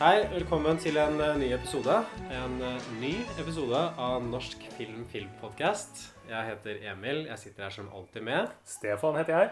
Hei, velkommen til en eh, ny episode. En eh, ny episode av Norsk film Filmpodkast. Jeg heter Emil. Jeg sitter her som alltid med. Stefan heter jeg.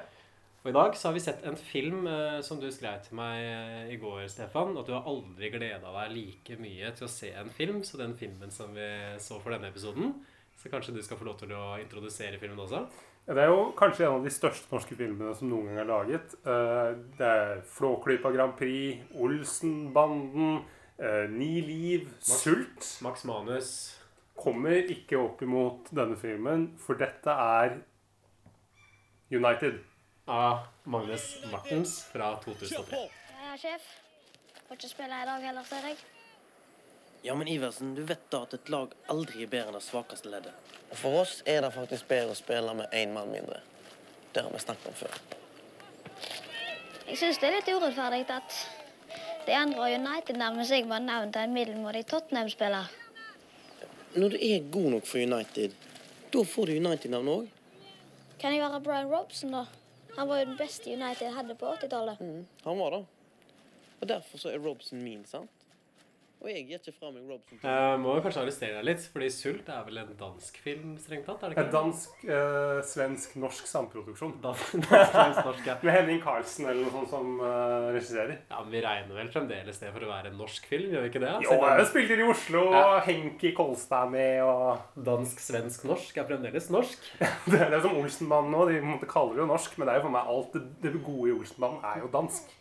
Og i dag så har vi sett en film eh, som du skrev til meg i går, Stefan. At du har aldri gleda deg like mye til å se en film så den filmen som vi så for denne episoden. Så kanskje du skal få lov til å introdusere filmen også? Det er jo kanskje en av de største norske filmene som noen gang er laget. Eh, Det er Flåklypa Grand Prix, Olsenbanden, eh, Ni liv, Sult. Max Manus. Kommer ikke opp imot denne filmen, for dette er United. av Magnus Martens fra 2003. Ja, sjef. Får ikke spille i dag heller, ser jeg. Ja, men Iversen, du vet da at et lag aldri er bedre enn det svakeste leddet. Og For oss er det faktisk bedre å spille med én mann mindre. Det har vi snakket om før. Jeg syns det er litt urettferdig at de andre United nærmer seg var navn til en middelmådig Tottenham-spiller. Når du er god nok for United, da får du United-navn òg. Kan jeg være Brian Robson, da? Han var jo den beste United hadde på 80-tallet. Mm, han var det. Og derfor så er Robson min, sant? Og jeg gir ikke fra meg Robson. Jeg må jo kanskje arrestere deg litt, fordi Sult er vel en dansk film, strengt tatt? er det En dansk, eh, svensk, norsk samproduksjon. Dan- dansk, svensk, norsk, ja. Med Henning Carlsen eller noe sånt som uh, regisserer. ja, men Vi regner vel fremdeles det for å være en norsk film, gjør vi ikke det? Jo, jeg Selv spilte i Oslo, Ja. og Henki Kolstad er med, og dansk, svensk, norsk er fremdeles norsk. Det er det som Olsenbanden nå. De kaller det jo norsk, men det er jo for meg alt det, det gode i Olsenbanden er jo dansk.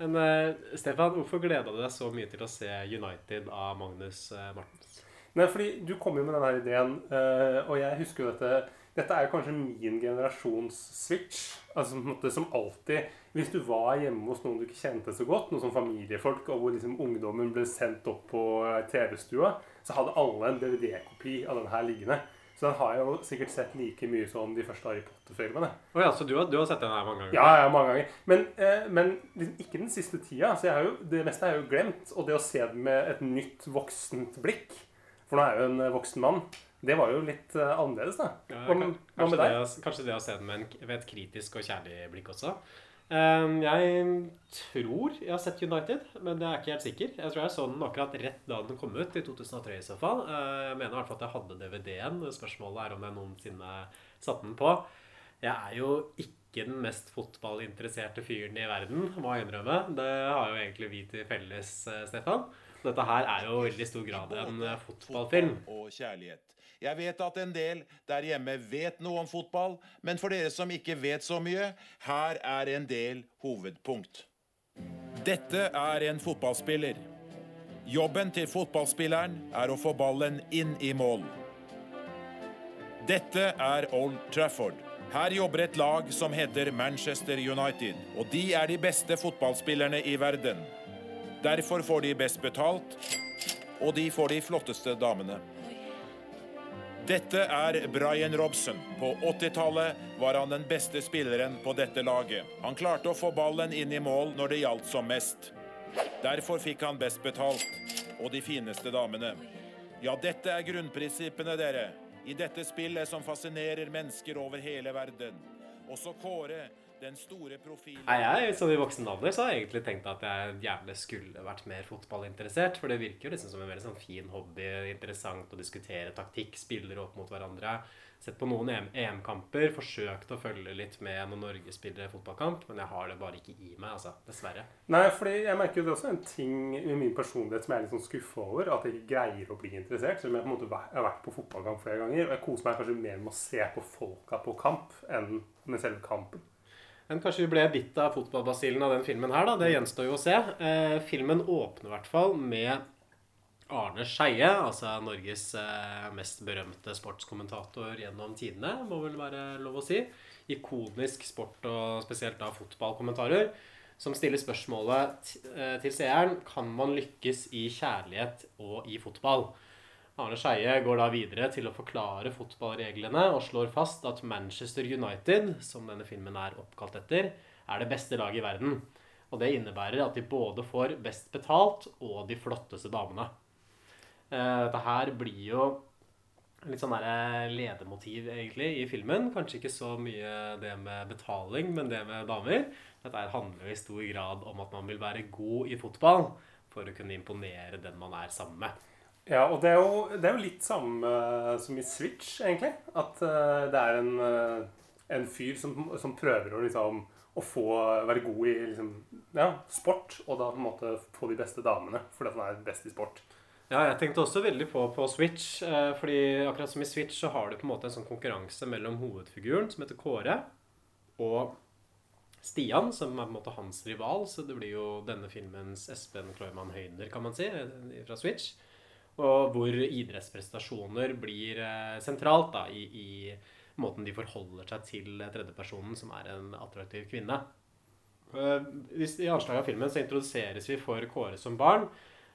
Men uh, Stefan, hvorfor gleda du deg så mye til å se United av Magnus uh, Martens? Nei, fordi du kom jo med denne ideen, uh, og jeg husker jo dette Dette er jo kanskje min generasjons switch. Altså måte som alltid Hvis du var hjemme hos noen du ikke kjente så godt, noen som familiefolk, og hvor liksom ungdommen ble sendt opp på TV-stua, så hadde alle en DVD-kopi av den her liggende. Så den har jeg jo sikkert sett like mye som de første Harry Potter-filmene. Oh ja, så du har, du har sett den her mange ganger? Ja, ja, mange ganger. Men, eh, men liksom ikke den siste tida. Så jo, det meste er jo glemt. Og det å se den med et nytt voksent blikk For nå er jeg jo en voksen mann. Det var jo litt uh, annerledes, da. Ja, hva kanskje, det, kanskje det å se den med, en, med et kritisk og kjærlig blikk også. Um, jeg tror jeg har sett United, men jeg er ikke helt sikker. Jeg tror jeg så den akkurat rett da den kom ut, i 2003 i så fall. Uh, jeg mener i hvert fall at jeg hadde DVD-en. Spørsmålet er om jeg noensinne satte den på. Jeg er jo ikke den mest fotballinteresserte fyren i verden, må jeg innrømme. Det har jo egentlig vi til felles, eh, Stefan. Dette her er jo i veldig stor grad en eh, fotballfilm. og kjærlighet. Jeg vet at en del der hjemme vet noe om fotball, men for dere som ikke vet så mye, her er en del hovedpunkt. Dette er en fotballspiller. Jobben til fotballspilleren er å få ballen inn i mål. Dette er Old Trafford. Her jobber et lag som heter Manchester United, og de er de beste fotballspillerne i verden. Derfor får de best betalt, og de får de flotteste damene. Dette er Brian Robson. På 80-tallet var han den beste spilleren på dette laget. Han klarte å få ballen inn i mål når det gjaldt som mest. Derfor fikk han best betalt, og de fineste damene. Ja, dette er grunnprinsippene, dere. I dette spillet som fascinerer mennesker over hele verden. Også Kåre, Nei, jeg, Sånn i voksen alder så har jeg egentlig tenkt at jeg gjerne skulle vært mer fotballinteressert. For det virker jo liksom som en veldig sånn fin hobby. Interessant å diskutere taktikk, spillere opp mot hverandre. Sett på noen EM EM-kamper. Forsøkt å følge litt med når Norge spiller fotballkamp. Men jeg har det bare ikke i meg, altså. Dessverre. Nei, fordi jeg merker jo det er også en ting i min personlighet som jeg er litt sånn skuffa over. At jeg ikke greier å bli interessert. Selv om jeg på en måte har vært på fotballkamp flere ganger. Og jeg koser meg kanskje mer med å se på folka på kamp enn med selve kampen. Men kanskje vi ble bitt av fotballbasillen av den filmen her, da. Det gjenstår jo å se. Eh, filmen åpner i hvert fall med Arne Skeie, altså Norges eh, mest berømte sportskommentator gjennom tidene, må vel være lov å si. Ikonisk sport- og spesielt da fotballkommentarer. Som stiller spørsmålet eh, til seeren kan man lykkes i kjærlighet og i fotball. Arne Skeie går da videre til å forklare fotballreglene og slår fast at Manchester United, som denne filmen er oppkalt etter, er det beste laget i verden. Og det innebærer at de både får best betalt og de flotteste damene. Eh, Dette her blir jo litt sånn ledemotiv egentlig i filmen. Kanskje ikke så mye det med betaling, men det med damer. Dette handler jo i stor grad om at man vil være god i fotball for å kunne imponere den man er sammen med. Ja, og det er jo, det er jo litt samme eh, som i Switch, egentlig. At eh, det er en, eh, en fyr som, som prøver å liksom å få være god i liksom, ja, sport, og da på en måte få de beste damene, fordi han er best i sport. Ja, jeg tenkte også veldig på, på Switch. Eh, fordi akkurat som i Switch så har du på en måte en sånn konkurranse mellom hovedfiguren, som heter Kåre, og Stian, som er på en måte hans rival. Så det blir jo denne filmens Espen-Kloyman-Høyner, kan man si, fra Switch. Og hvor idrettsprestasjoner blir eh, sentralt da, i, i måten de forholder seg til tredjepersonen, som er en attraktiv kvinne. Eh, I anslaget av filmen så introduseres vi for Kåre som barn.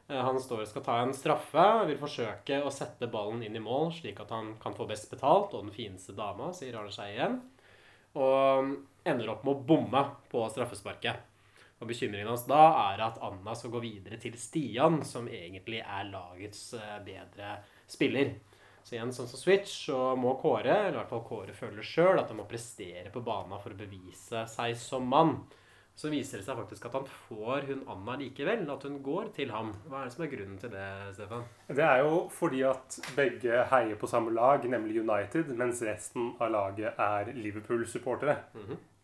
Eh, Han står og skal ta en straffe, vil forsøke å sette ballen inn i mål, slik at han kan få best betalt og den fineste dama, sier Arne Skei igjen. Og ender opp med å bomme på straffesparket. Og bekymringen hans da er at Anna skal gå videre til Stian, som egentlig er lagets eh, bedre spiller. Så igjen, sånn som Switch, så må Kåre, eller i hvert fall Kåre føler sjøl, at han må prestere på banen for å bevise seg som mann. Så viser det seg faktisk at han får hun Anna likevel, at hun går til ham. Hva er det som er grunnen til det, Stefan? Det er jo fordi at begge heier på samme lag, nemlig United, mens resten av laget er Liverpool-supportere.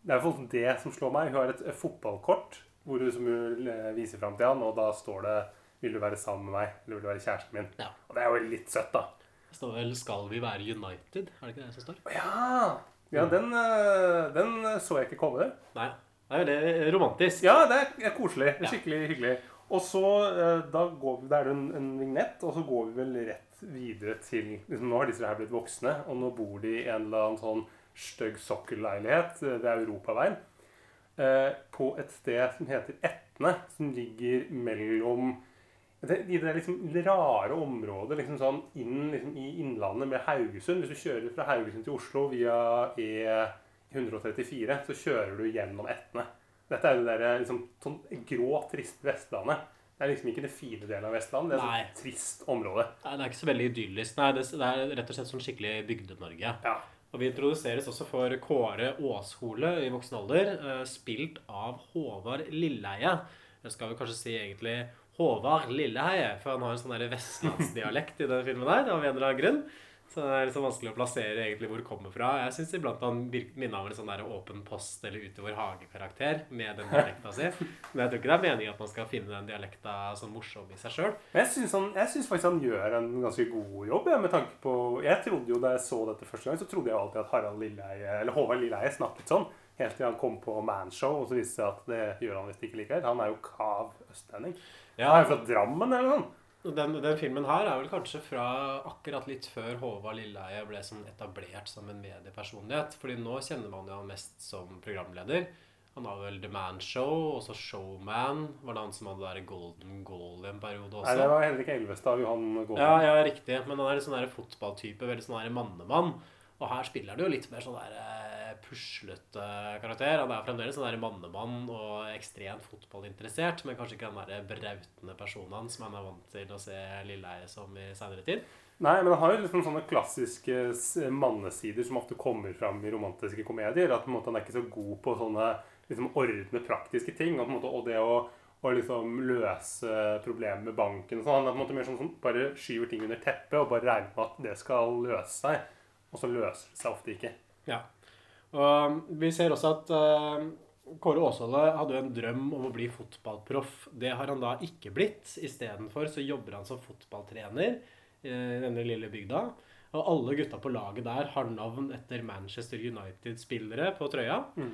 Det er i hvert fall det som slår meg. Hun har et fotballkort hvor hun som hun eh, viser fram til han, og da står det 'Vil du være sammen med meg?' eller 'Vil du være kjæresten min?' Ja. Og det er jo litt søtt, da. Det står vel 'Skal vi være United'? Er det ikke det som står? Ja, ja den, eh, den så jeg ikke komme. Nei. Det er veldig romantisk. Ja, det er- er koselig. Ja. Skikkelig hyggelig. Og så eh, da går vi, Det er en, en vignett, og så går vi vel rett videre til liksom, Nå har disse her blitt voksne, og nå bor de i en eller annen sånn stygg sokkelleilighet eh, ved Europaveien. Eh, på et sted som heter Etne, som ligger mellom det, I det liksom rare området liksom sånn inn liksom, i Innlandet med Haugesund. Hvis du kjører fra Haugesund til Oslo via E134, så kjører du gjennom Etne. Dette er det der, liksom, sånn grå, triste Vestlandet. Det er liksom ikke det fine delen av Vestlandet. Det er et sånt trist område. Nei, det er ikke så veldig idyllisk. Nei, det, det er rett og slett sånn skikkelig Bygde-Norge. Ja. Og vi introduseres også for Kåre Åshole i voksen alder, eh, spilt av Håvard Lilleheie. Jeg skal vel kanskje si egentlig Håvard Lilleheie, for han har en sånn vestlandsdialekt i den filmen der, av en eller annen grunn. Så det er sånn vanskelig å plassere egentlig hvor det kommer fra. Jeg syns iblant han minner om en sånn der åpen post eller Ute vår hage-karakter med den dialekta si. Men jeg tror ikke det er meningen at man skal finne den dialekta sånn morsom i seg sjøl. Jeg syns, faktisk han gjør en ganske god jobb. Ja, med tanke på, Jeg trodde jo Da jeg så dette første gang, så trodde jeg alltid at Harald Lilleheie, eller Håvard Lilleheie snakket sånn. Helt til han kom på Manshow, og så viste det seg at det gjør han visst ikke likevel. Han er jo kav østlending. Han er jo fra Drammen eller noe sånt. Den, den filmen her er vel kanskje fra akkurat litt før Håvard Lilleheie ble sånn etablert som en mediepersonlighet. Fordi nå kjenner man jo han mest som programleder. Han har vel The Man Show, og så Showman. Var det han som hadde der Golden Goal i en periode Nei, det var Henrik Elvestad og Johan Golden. Ja, ja, riktig. Men han er en sånn fotballtype, veldig sånn mannemann. Og her spiller han jo litt mer sånn der eh, puslete karakter. Han er fremdeles sånn der mannemann og ekstremt fotballinteressert, men kanskje ikke den der brautende personen som han er vant til å se Lilleheie som i seinere tid. Nei, men han har jo liksom sånne klassiske mannesider som ofte kommer fram i romantiske komedier. At på en måte han er ikke så god på sånne liksom ordne praktiske ting. Og, på en måte, og det å, og liksom løse problemer med banken og sånn. Han er på en måte mer sånn som bare skyver ting under teppet og bare regner med at det skal løse seg. Og så løser det seg ofte ikke. Ja. Og vi ser også at uh, Kåre Aasholde hadde jo en drøm om å bli fotballproff. Det har han da ikke blitt. Istedenfor så jobber han som fotballtrener i denne lille bygda. Og alle gutta på laget der har navn etter Manchester United-spillere på trøya. Mm.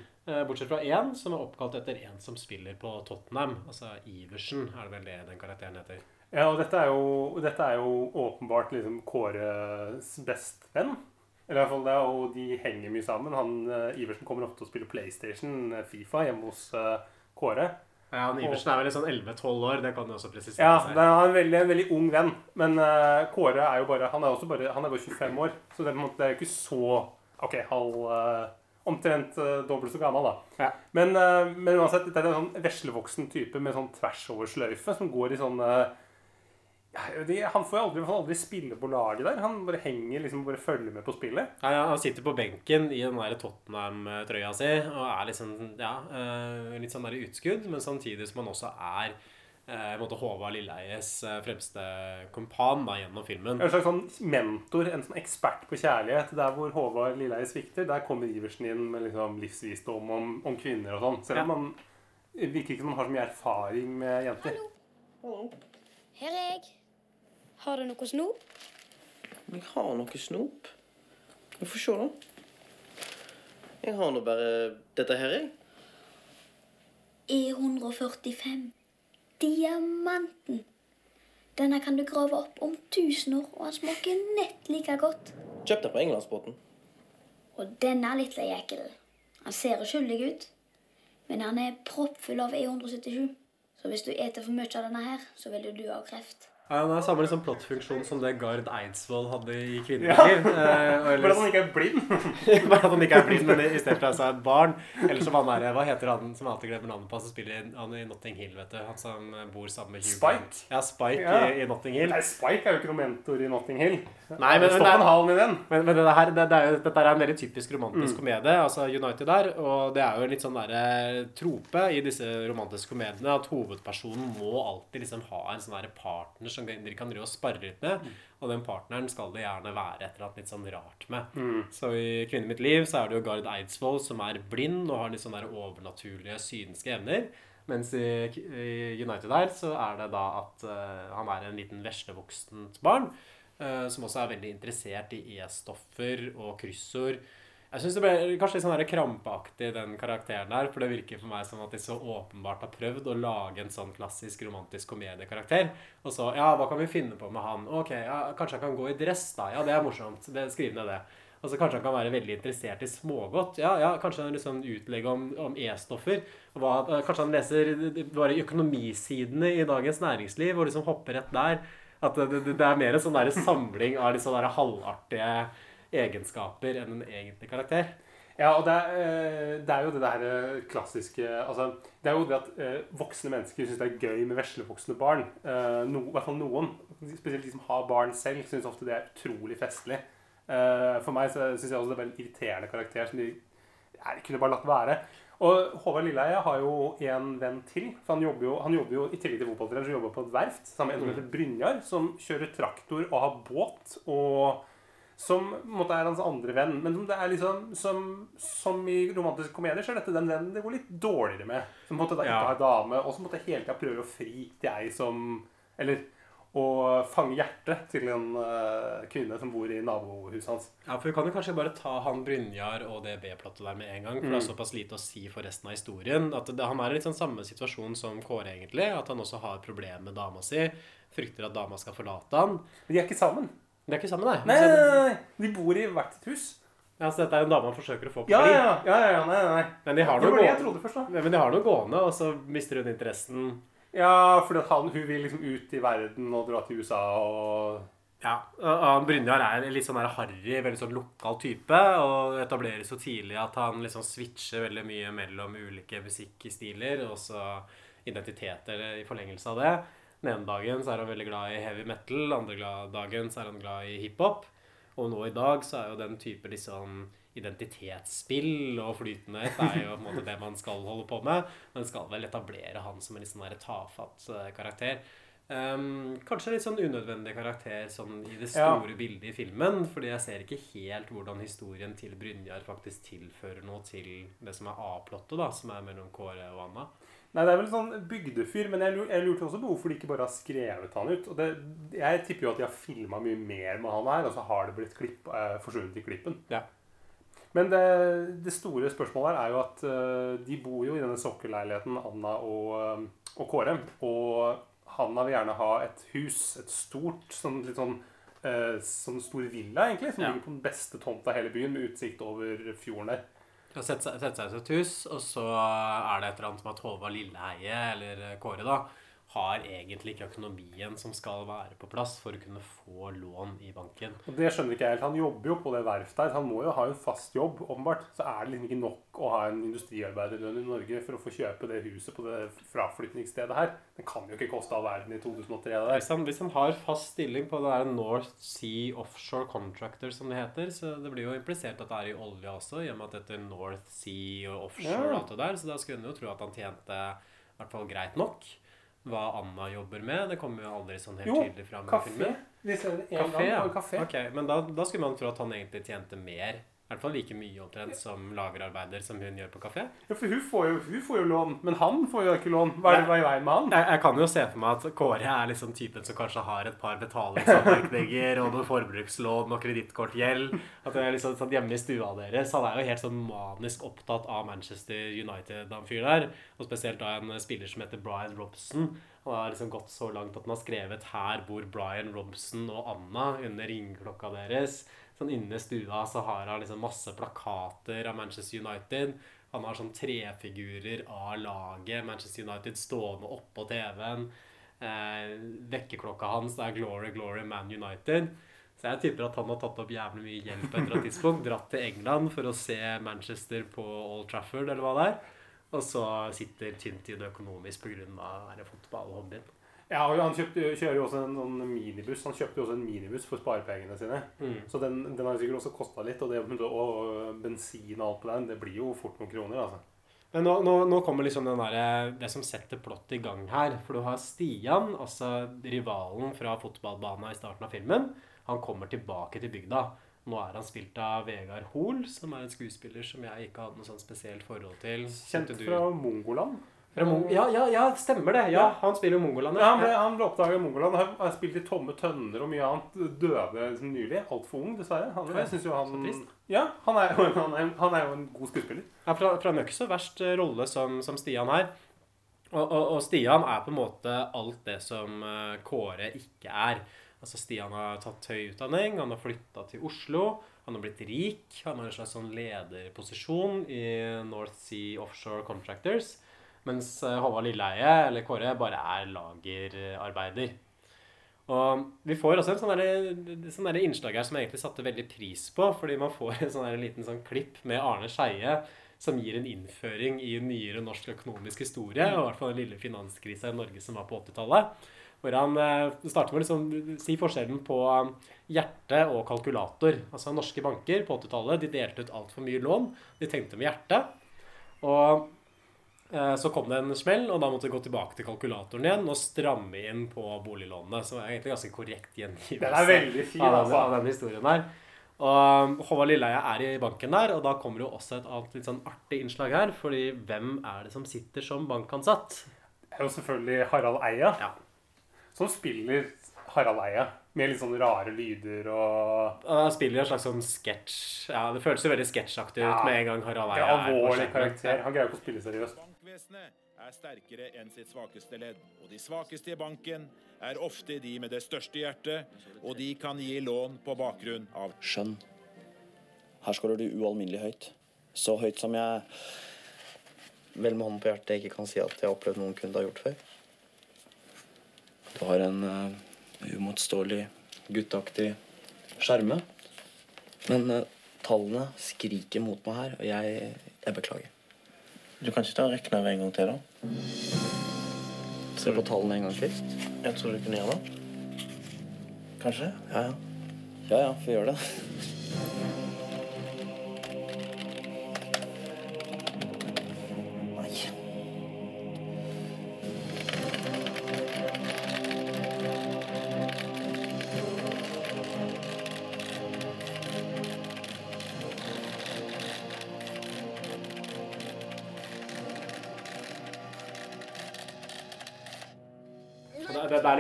Bortsett fra én som er oppkalt etter en som spiller på Tottenham. Altså Iversen, er det vel det den karakteren heter. Ja, og dette er jo, dette er jo åpenbart liksom Kåres bestevenn. Eller i hvert fall det, og de henger mye sammen. Han, eh, Iversen kommer ofte til å spille PlayStation, eh, Fifa, hjemme hos eh, Kåre. Ja, han Iversen er vel sånn 11-12 år, det kan du også presisere. Ja, seg. det er en veldig, en veldig ung venn. Men uh, Kåre er jo bare Han er også bare, han er bare 25 år, så det det er jo ikke så OK, halv uh, Omtrent uh, dobbelt så gammel, da. Ja. Men, men uansett, det er en sånn veslevoksen type med sånn tvers over sløyfe som går i sånn de, Han får jo aldri, han får aldri spille på laget der. Han bare henger liksom bare følger med på spillet. Ja, ja, han sitter på benken i den der Tottenham-trøya si og er liksom ja, eh, litt sånn der utskudd, men samtidig som han også er eh, måte Håvard Lilleeies eh, fremste kompan da, gjennom filmen. En slags sånn mentor, en sånn ekspert på kjærlighet. Der hvor Håvard Lilleheie svikter, der kommer Iversen inn med liksom livsvisdom om, om kvinner og sånn. Selv om Ja. man virker ikke som han har så mye erfaring med jenter. Her er jeg. Har du noe snop? Jeg har noe snop. Vi får se, da. Jeg har nå bare dette her, jeg. E145. Diamanten. Denne kan du grave opp om tusen år, og han smaker nett like godt. Kjøpte på Englandsbåten. Og denne lille jekelen. Han ser uskyldig ut, men han er proppfull av E177. Så hvis du eter for mye av denne her, så vil du dø av kreft. Ja, han har samme liksom plottfunksjon som det Gard Eidsvoll hadde i Ja. Kvinneliv. Eh, og Bare at han ikke er blind. Bare at han ikke er blind, men i stedet for altså et barn. Eller som han er, hva heter han som alltid glemmer navnet på, han som spiller i, han i Notting Hill, vet du. Han som bor sammen med Hugh Spike? Ja, Spike Ja. I, i Notting Hill. Nei, Spike er jo ikke noen mentor i Notting Hill. Nei, men, Stopp en halen i den. men, men det her, det, det er jo, dette er en veldig typisk romantisk Mm. komedie, altså United der. Og det er jo en litt sånn derre trope i disse romantiske komediene at hovedpersonen må alltid liksom ha en sånn derre partner som de de kan drive og sparre litt med. Mm. Og den partneren skal det gjerne være et eller annet litt sånn rart med. Så i kvinnen mitt liv' så er det jo Gard Eidsvoll som er blind og har litt sånne overnaturlige synske evner. Mens i, i United her så er det da at uh, han er en liten veslevoksent barn. uh, som også er veldig interessert i E-stoffer og kryssord. Jeg syns det ble kanskje litt sånn krampaktig, den karakteren der. For det virker for meg som at de så åpenbart har prøvd å lage en sånn klassisk romantisk komediekarakter. Og så Ja, hva kan vi finne på med han? Ok, ja, kanskje han kan gå i dress, da. Ja, det er morsomt. Skriv ned det. Og så kanskje han kan være veldig interessert i smågodt. Ja, ja, kanskje han liksom utlegger om, om E-stoffer. eh, Kanskje han leser bare økonomisidene i Dagens Næringsliv og liksom hopper rett der. At det, det, det er mer en sånn der samling av litt sånn halvartige egenskaper enn en egentlig karakter. Ja, og det er, eh, det er jo det der eh, klassiske altså, Det er jo det at eh, voksne mennesker syns det er gøy med veslevoksne barn. No, I hvert fall noen. Spesielt de som har barn selv, syns ofte det er utrolig festlig. For meg syns jeg også det er en irriterende karakter som de jeg kunne bare latt være. Og Håvard Lilleheie har jo en venn til. For han jobber jo, han jobber jo I tillegg til fotballtrener så jobber på et verft sammen med en som heter Brynjar, som kjører traktor og har båt. og som på en måte er hans andre venn. Men som det er liksom som, som i romantiske komedier så er dette den vennen det går litt dårligere med. Som måte da ikke Ja. har dame, og som måte hele tida prøver å fri til ei som Eller å fange hjertet til en uh, kvinne som bor i nabohuset hans. Ja, for Vi kan jo kanskje bare ta han Brynjar og det B-plottet der med en gang. For det er såpass lite å si for resten av historien. At det, Han er i litt sånn samme situasjon som Kåre, egentlig. At han også har problemer med dama si. Frykter at dama skal forlate han. Men de er ikke sammen. De er ikke sammen, nei. Nei, nei, nei. De bor i hvert sitt hus. Ja, så dette er en dame han forsøker å få på Ja, ja, ja. ja, nei, nei. Men de har noe gående, først, da. men de har noe gående, og så mister hun interessen. Ja, fordi han, hun vil liksom ut i verden og dra til USA og Ja, og han Brynjar er litt sånn harry, veldig sånn lokal type. Og etablerer så tidlig at han liksom switcher veldig mye mellom ulike musikkstiler og så identiteter i forlengelse av det. Den ene dagen så er han veldig glad i heavy metal, andre dagen så er han glad i hiphop. Og nå i dag så er jo den type liksom identitetsspill og flytenhet er jo på en måte det man skal holde på med. Man skal vel etablere han som en litt sånn der tafatt eh, karakter. Um, kanskje litt sånn unødvendig karakter sånn i det Ja. store bildet i filmen. Fordi jeg ser ikke helt hvordan historien til Brynjar faktisk tilfører noe til det som er A-plottet, da, som er mellom Kåre og Anna. Nei, det er vel sånn bygdefyr, men jeg, jeg lurte også på hvorfor de ikke bare har skrevet han ut. Og det, jeg tipper jo at de har filma mye mer med han her, og så har det blitt klipp, eh, forsvunnet i klippen. Ja. Men det, det store spørsmålet her er jo at eh, de bor jo i denne sokkelleiligheten, Anna og, eh, og Kåre. Og Hanna vil gjerne ha et hus, et stort, sånn litt sånn eh, sånn stor villa, egentlig, som Ja. ligger på den beste tomta i hele byen, med utsikt over fjorden der. Og sette seg, sette seg i et hus, og så er det et eller annet som at Håvard Lilleheie, eller Kåre, da, har egentlig ikke økonomien som skal være på plass for å kunne få lån i banken. Og det skjønner ikke jeg helt. Han jobber jo på det verftet her. Han må jo ha en fast jobb, åpenbart. Så er det liksom ikke nok å ha en industriarbeiderlønn i Norge for å få kjøpe det huset på det fraflytningsstedet her. Det kan jo ikke koste all verden i 2003. det der. Hvis han, hvis han har fast stilling på det der North Sea Offshore Contractor, som det heter, så det blir jo implisert at det er i olja også, i og med at dette North Sea og offshore og alt det der, så da skulle en jo tro at han tjente i hvert fall greit nok. Hva Anna jobber med, det kommer jo aldri sånn helt Jo, tydelig fram i filmen. Vi ser det en Kafé, gang på en kafé. Okay, men da, da skulle man tro at han egentlig tjente mer. I hvert fall like mye omtrent som lagerarbeider som hun gjør på kafé. Ja, for hun får, jo, hun får jo lån, men han får jo ikke lån. Hva er det i veien med han? Jeg, jeg kan jo se for meg at Kåre er liksom typen som kanskje har et par betalingsanmerkninger og noen forbrukslån og kredittkortgjeld. At det er liksom sånn hjemme i stua deres. Han er jo helt sånn manisk opptatt av Manchester United, han fyren der. Og spesielt da en spiller som heter Brian Robson. Han har liksom gått så langt at han har skrevet 'Her bor Brian Robson og Anna' under ringeklokka deres. Sånn inne i stua så har han liksom masse plakater av Manchester United. Han har sånn trefigurer av laget Manchester United stående oppå TV-en. Eh, vekkerklokka hans er 'Glory, Glory, Man United'. Så jeg tipper at han har tatt opp jævlig mye hjelp på et tidspunkt. Dratt til England for å se Manchester på Old Trafford, eller hva det er. Og så sitter tynt i det økonomisk pga. fotballhobbyen. Ja, og han kjøpte, kjører jo også en sånn minibuss. Han kjøpte jo også en minibuss for sparepengene sine. Mm. Så den, den har sikkert også kosta litt. Og, det, og bensin og alt på den, det blir jo fort noen kroner, altså. Men nå, nå, nå kommer liksom den der, det som setter plott i gang her. For du har Stian, altså rivalen fra fotballbanen i starten av filmen. Han kommer tilbake til bygda. Nå er han spilt av Vegard Hoel, som er en skuespiller som jeg ikke hadde noe sånn spesielt forhold til. Kjent du- fra Mongoland. Ja, ja, ja, stemmer det. Ja, han spiller Mongoland. Ja, han ble, han ble oppdaga i Mongoland. Han har spilt i Tomme tønner og mye annet. Døde liksom nylig. Altfor ung, dessverre. Han, jeg synes jo Så han, trist. ja, han, er, jo- han, er, han er jo en god skuespiller. Ja, for Han en ikke så verst eh, rolle som, som Stian her. Og, og, og Stian er på en måte alt det som eh, Kåre ikke er. Altså Stian har tatt høy utdanning, han har flytta til Oslo, han har blitt rik, han har en slags sånn lederposisjon i North Sea Offshore Contractors. Mens eh, Håvard Lilleheie, eller Kåre, bare er lagerarbeider. Og vi får også en sånn derre- sånn innslag her som jeg egentlig satte veldig pris på. Fordi man får en sånn liten sånn klipp med Arne Skeie som gir en innføring i nyere norsk økonomisk historie. Og i hvert fall den lille finanskrisa i Norge som var på 80-tallet. Hvor han eh, starter med å liksom, si forskjellen på hjerte og kalkulator. Altså Norske banker på 80-tallet de delte ut altfor mye lån. De tenkte med hjertet. Og eh, så kom det en smell, og da måtte vi gå tilbake til kalkulatoren igjen og stramme inn på boliglånene. Så det er egentlig ganske korrekt gjengivelse Den er veldig fin, av, altså. av den historien her. Og um, Håvard Lilleheie er i banken der, og da kommer jo også et annet litt sånn artig innslag her. fordi hvem er det som sitter som bankansatt? Det er jo selvfølgelig Harald Eia. Ja. Som spiller Harald Eia. Med litt sånn rare lyder og Han spiller en slags sånn sketsj. Ja, det føles jo veldig sketsjaktig ut Ja. med en gang Harald Eia er alvorlig karakter. Han greier jo ikke å spille seriøst. Bankvesenet er sterkere enn sitt svakeste ledd, og de svakeste i banken er ofte de med det største hjertet, og de kan gi lån på bakgrunn av Skjønn. Her skårer du ualminnelig høyt. Så høyt som jeg vel med hånden på hjertet ikke kan si at jeg har opplevd noen kunde har gjort før. Du har en uh, umotståelig, gutteaktig sjarme. Men uh, tallene skriker mot meg her, og jeg, jeg beklager. Du kan ikke ta og regne en gang til, da? Se på tallene en gang til. Jeg tror du kunne gjøre det. Kanskje? Ja, ja. Ja, ja, får gjøre det.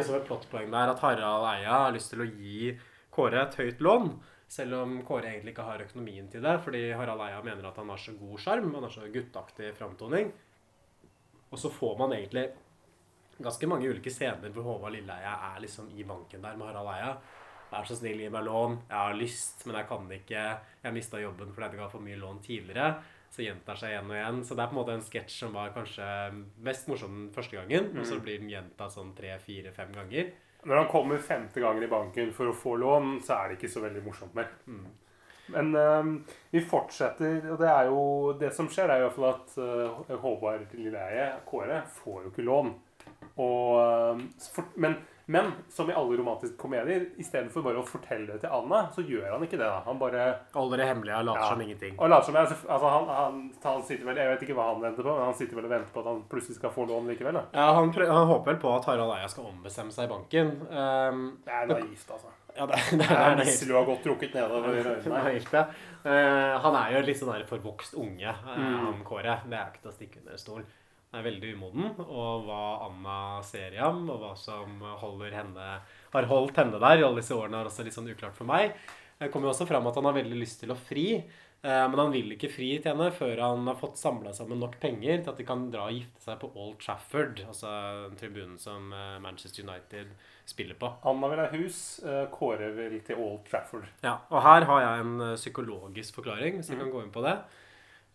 Liksom et plottpoeng der at Harald Eia har lyst til å gi Kåre et høyt lån. Selv om Kåre egentlig ikke har økonomien til det, fordi Harald Eia mener at han har så god sjarm, han har så gutteaktig framtoning. Og så får man egentlig ganske mange ulike scener hvor Håvard Lilleheia er liksom i banken der med Harald Eia. Vær så snill, gi meg lån. Jeg har lyst, men jeg kan ikke. Jeg mista jobben fordi jeg ga for mye lån tidligere. Så gjentar seg igjen og igjen. Så det er på en måte en sketsj som var kanskje mest morsom den første gangen. Og Mm. så blir den gjentatt sånn tre, fire, fem ganger. Når han kommer femte gangen i banken for å få lån, så er det ikke så veldig morsomt mer. Men eh, vi fortsetter, og det er jo Det som skjer, er i hvert fall at eh, Håvard Lilleheie, Kåre, får jo ikke lån. Og, eh, for, men, men som i alle romantiske komedier, istedenfor bare å fortelle det til Anna, så gjør han ikke det. da. Han bare Holder det hemmelig og later Ja. som ingenting. og later som altså, han, han, han sitter vel, Jeg vet ikke hva han venter på, men han sitter vel og venter på at han plutselig skal få lån likevel. da. Ja, han, han håper vel på at Harald Eia skal ombestemme seg i banken. Um, Det er naivt, altså. ja, det, det, Det er du har godt trukket nedover øynene. Ja. Eh, han er jo litt sånn der forvokst unge, eh, Mm. han Kåre. Det er ikke til å stikke under stol. Er veldig umoden, og hva Anna ser i ham, og hva som henne, har holdt henne der i alle disse årene, er også litt sånn uklart for meg. Det kommer jo også fram at han har veldig lyst til å fri, eh, men han vil ikke fri til henne før han har fått samla sammen nok penger til at de kan dra og gifte seg på Old Trafford, altså tribunen som eh, Manchester United spiller på. Anna vil ha hus, eh, Kåre vil til Old Trafford. Ja, og her har jeg en psykologisk forklaring, hvis jeg Mm. kan gå inn på det.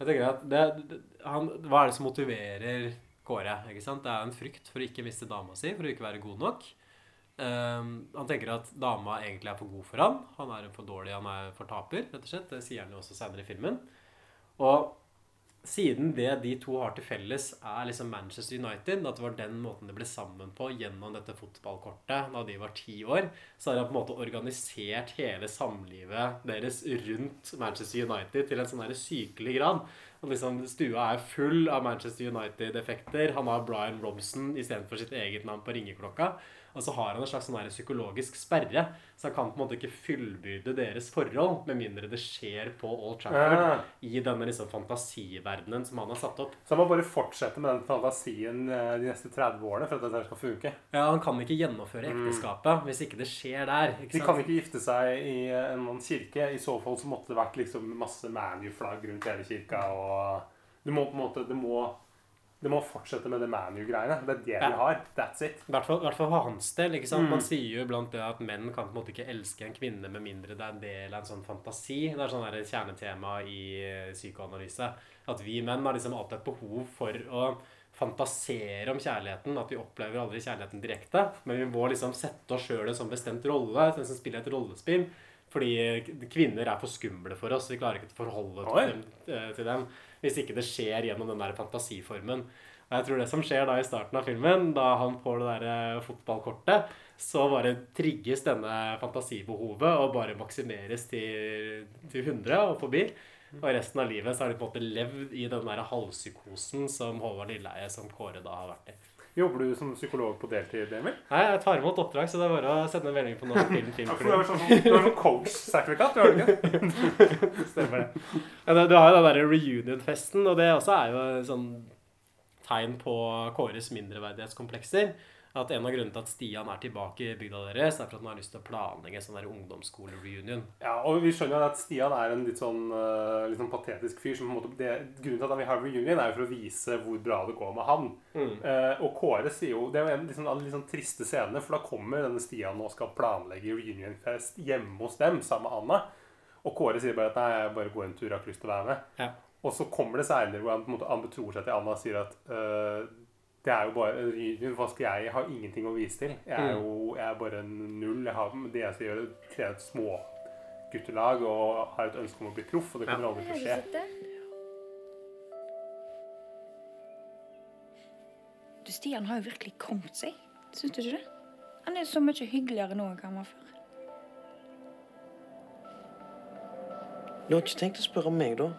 Jeg tenker at det, han, Hva er det som motiverer Kåre? ikke sant? Det er en frykt for å ikke miste dama si, for å ikke være god nok. Um, han tenker at dama egentlig er for god for han. Han er for dårlig, han er for taper, rett og slett. Det sier han jo også senere i filmen. Og siden det de to har til felles, er liksom Manchester United, at det var den måten de ble sammen på gjennom dette fotballkortet da de var ti år, så har de på en måte organisert hele samlivet deres rundt Manchester United til en sånn sykelig grad. Og liksom Stua er full av Manchester United-effekter. Han har Brian Robson istedenfor sitt eget navn på ringeklokka. Og så har han en slags sånn psykologisk sperre, så han kan på en måte ikke fullbyrde deres forhold med mindre det skjer på Old Trafford ja. i denne liksom fantasiverdenen som han har satt opp. Så han må bare fortsette med den fantasien eh, de neste 30 årene for at dette skal funke. Ja, Han kan ikke gjennomføre ekteskapet hvis ikke det skjer der. ikke De kan ikke gifte seg i en kirke. I så fall så måtte det vært liksom masse ManU-flagg rundt hele kirka. og Du må på en måte Det må, det må fortsette med det ManU-greiene. Det er det Ja. vi har. That's it. I hvert fall, for hans del. ikke sant? Mm. Man sier jo iblant det at menn kan på en måte ikke elske en kvinne med mindre det er en del av en sånn fantasi. Det er sånn et kjernetema i eh, psykoanalyse. At vi menn har liksom alltid et behov for å fantasere om kjærligheten. At vi opplever aldri kjærligheten direkte. Men vi må liksom sette oss sjøl i en sånn bestemt rolle. Den som spiller et rollespill. Fordi kvinner er for skumle for oss. Vi klarer ikke å forholde dem, eh, til dem hvis ikke det skjer gjennom den der fantasiformen. Og jeg tror det som skjer da i starten av filmen, da han får det der eh, fotballkortet, så bare trigges denne fantasibehovet og bare maksimeres til, til 100 og forbi. Og resten av livet så har de på en måte levd i den der halvpsykosen som Håvard Lilleheie som Kåre da har vært i. Jobber du som psykolog på deltid, Emil? Nei, jeg tar imot oppdrag, så det er bare å sende en melding på Norsk Film Ja, for du har sånn, sånn coach-sertifikat, du har du ikke? Stemmer det. Ja, det- du har jo den derre reunion-festen, og det også er jo sånn tegn på Kåres mindreverdighetskomplekser. At en av grunnene til at Stian er tilbake i bygda deres, er for at han har lyst til å planlegge en sånn ungdomsskole-reunion. Ja, og vi skjønner jo at Stian er en litt sånn, eh, litt sånn patetisk fyr. Som på en måte, det, grunnen til at han vil ha reunion, er jo for å vise hvor bra det går med han. Mm. Eh, og Kåre sier jo Det er jo en litt sånn, en litt sånn triste scene, for da kommer denne Stian og skal planlegge reunionfest hjemme hos dem sammen med Anna. Og Kåre sier bare at nei, jeg bare går en tur, jeg har ikke lyst til å være med. Ja. Og så kommer det seinere hvor han på en måte han betror seg til Anna og sier at eh, det er jo bare. Hva skal jeg? Jeg har ingenting å vise til. Jeg er Mm. jo jeg er bare en null. Jeg har, det jeg skal gjøre, er trene et småguttelag og har et ønske om å bli proff, og det kommer aldri til å skje. Du, Stian har jo virkelig kommet seg. Syns du ikke det? Han er så mye hyggeligere nå enn han var før. Du har ikke tenkt å spørre meg, da?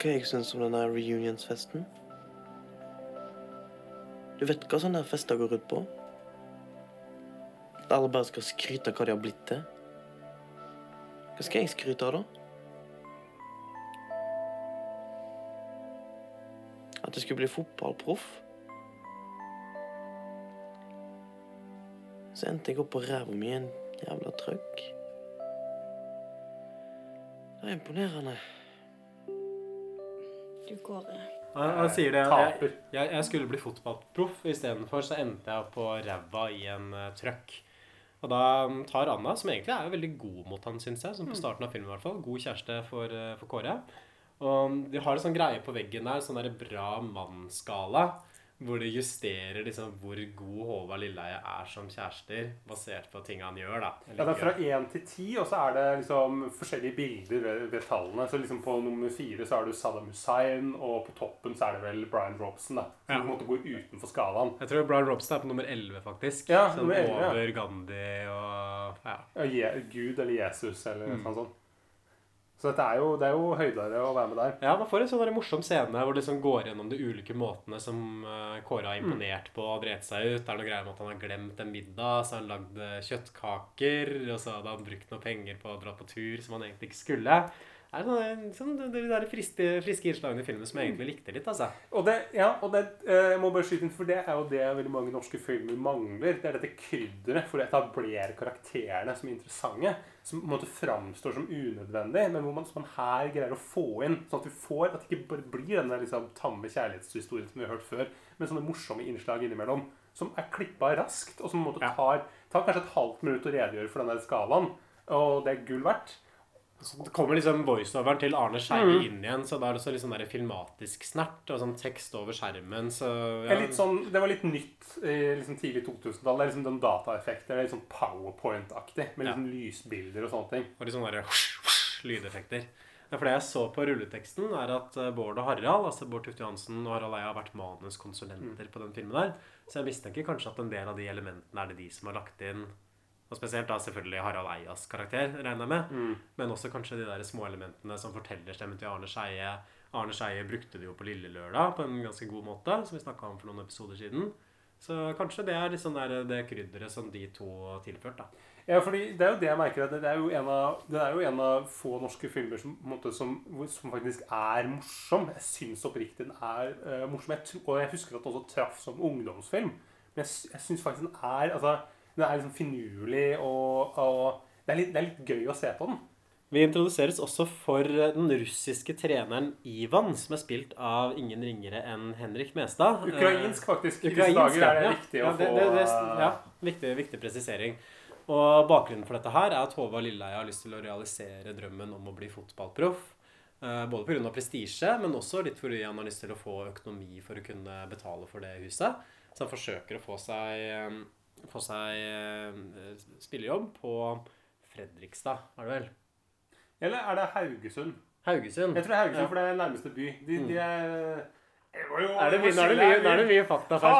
Hva jeg syns om denne reunionsfesten? Du vet hva sånne fester går ut på? At alle bare skal skryte av hva de har blitt til? Hva skal jeg skryte av, da? At jeg skulle bli fotballproff? Så endte jeg opp på ræva mi i en jævla trøkk. Det er imponerende. Du går eh, Han, han sier det. Jeg, jeg, jeg skulle bli fotballproff. Istedenfor så endte jeg opp på ræva i en uh, trøkk. Og da mm, tar Anna, som egentlig er veldig god mot han, syns jeg, som på starten av filmen i hvert fall, god kjæreste for, eh, for Kåre, Og de har en sånn greie på veggen der, sånn der bra mann-skala, hvor de justerer liksom hvor god Håvard Lilleheie er som kjærester, basert på ting han gjør, da. Ja, det er fra 1 til 10, og så er det liksom forskjellige bilder ved, ved tallene. Så liksom på nummer 4 så er du Saddam Hussein, og på toppen så er det vel Brian Robson, da. Så Ja. du måtte gå utenfor skalaen. Jeg tror Brian Robson er på nummer 11, faktisk. Ja, sånn nummer 11, ja. over Gandhi og ja. Ja, Gud eller Jesus eller Mm. noe sånt. Så er jo, det er jo høydere å være med der. Ja, man får en sånn morsom scene hvor det liksom går gjennom de ulike måtene som eh, Kåre har imponert på og drept seg ut. Det er noe greier med at han har glemt en middag, så har han lagd eh, kjøttkaker, og så hadde han brukt noe penger på å dra på tur som han egentlig ikke skulle. Er sånn, sånn, de der friske, friske innslagene i filmen som jeg egentlig likte litt, altså. Og det, ja, og det eh, jeg må bare skyte inn, for det er jo det veldig mange norske filmer mangler. Det er dette krydderet for å etablere karakterene som interessante. Som på en måte framstår som unødvendig, men hvor man, som man her greier å få inn. Sånn at vi får, at det ikke bare blir denne liksom, tamme kjærlighetshistorien som vi har hørt før, men sånne morsomme innslag innimellom. Som er klippa raskt, og som på en måte tar, tar kanskje et halvt minutt å redegjøre for denne skalaen. Og det er gull verdt. Så det kommer liksom voiceoveren til Arne Skeie Mm. inn igjen, så da er det så litt sånn der filmatisk snert og sånn tekst over skjermen, så Det, er litt sånn, det var litt nytt i liksom tidlig 2000-tall. Det er liksom den dataeffekter. Det er litt sånn powerpoint-aktig. Med liksom lysbilder og sånne ting. Og litt sånne lydeffekter. Ja, for det jeg så på rulleteksten, er at eh, Bård og Harald, altså Bård Tufte Johansen og Harald Eia, har vært manuskonsulenter på den filmen der. Så jeg mistenker kanskje at en del av de elementene er det de som har lagt inn. Og spesielt da selvfølgelig Harald Eias karakter, regner jeg med. Mm. Men også kanskje de der små elementene som fortellerstemmen til Arne Skeie. Arne Skeie brukte det jo på Lille Lørdag på en ganske god måte, som vi snakka om for noen episoder siden. Så kanskje det er liksom der, det krydderet som de to har tilført, da. Ja, fordi det er jo det jeg merker. at Det er jo en av, det jo en av få norske filmer som, måte, som, som faktisk er morsom. Jeg syns oppriktig den er uh, morsom. Jeg, og jeg husker at den også traff som ungdomsfilm. Men jeg, jeg syns faktisk den er altså, Den er liksom finurlig, og, og det, er litt, det er litt gøy å se på den. Vi introduseres også for eh, den russiske treneren Ivan, som er spilt av ingen ringere enn Henrik Mestad. Ukrainsk, faktisk. I disse dager er det ja. viktig å ja, det, få, det, det, eh, ja, viktig, viktig presisering. Og bakgrunnen for dette her er at Håvard Lilleheie har lyst til å realisere drømmen om å bli fotballproff. Eh, Både pga. prestisje, men også litt fordi han har lyst til å få økonomi for å kunne betale for det huset. Så han forsøker å få seg, eh, få seg eh, spillejobb på Fredrikstad, er det vel? Eller er det Haugesund? Haugesund. Jeg tror det er Haugesund, Ja. for det er nærmeste by. De, de er jo- Er det jeg mye, nå er det mye, nå er det mye fakta feil.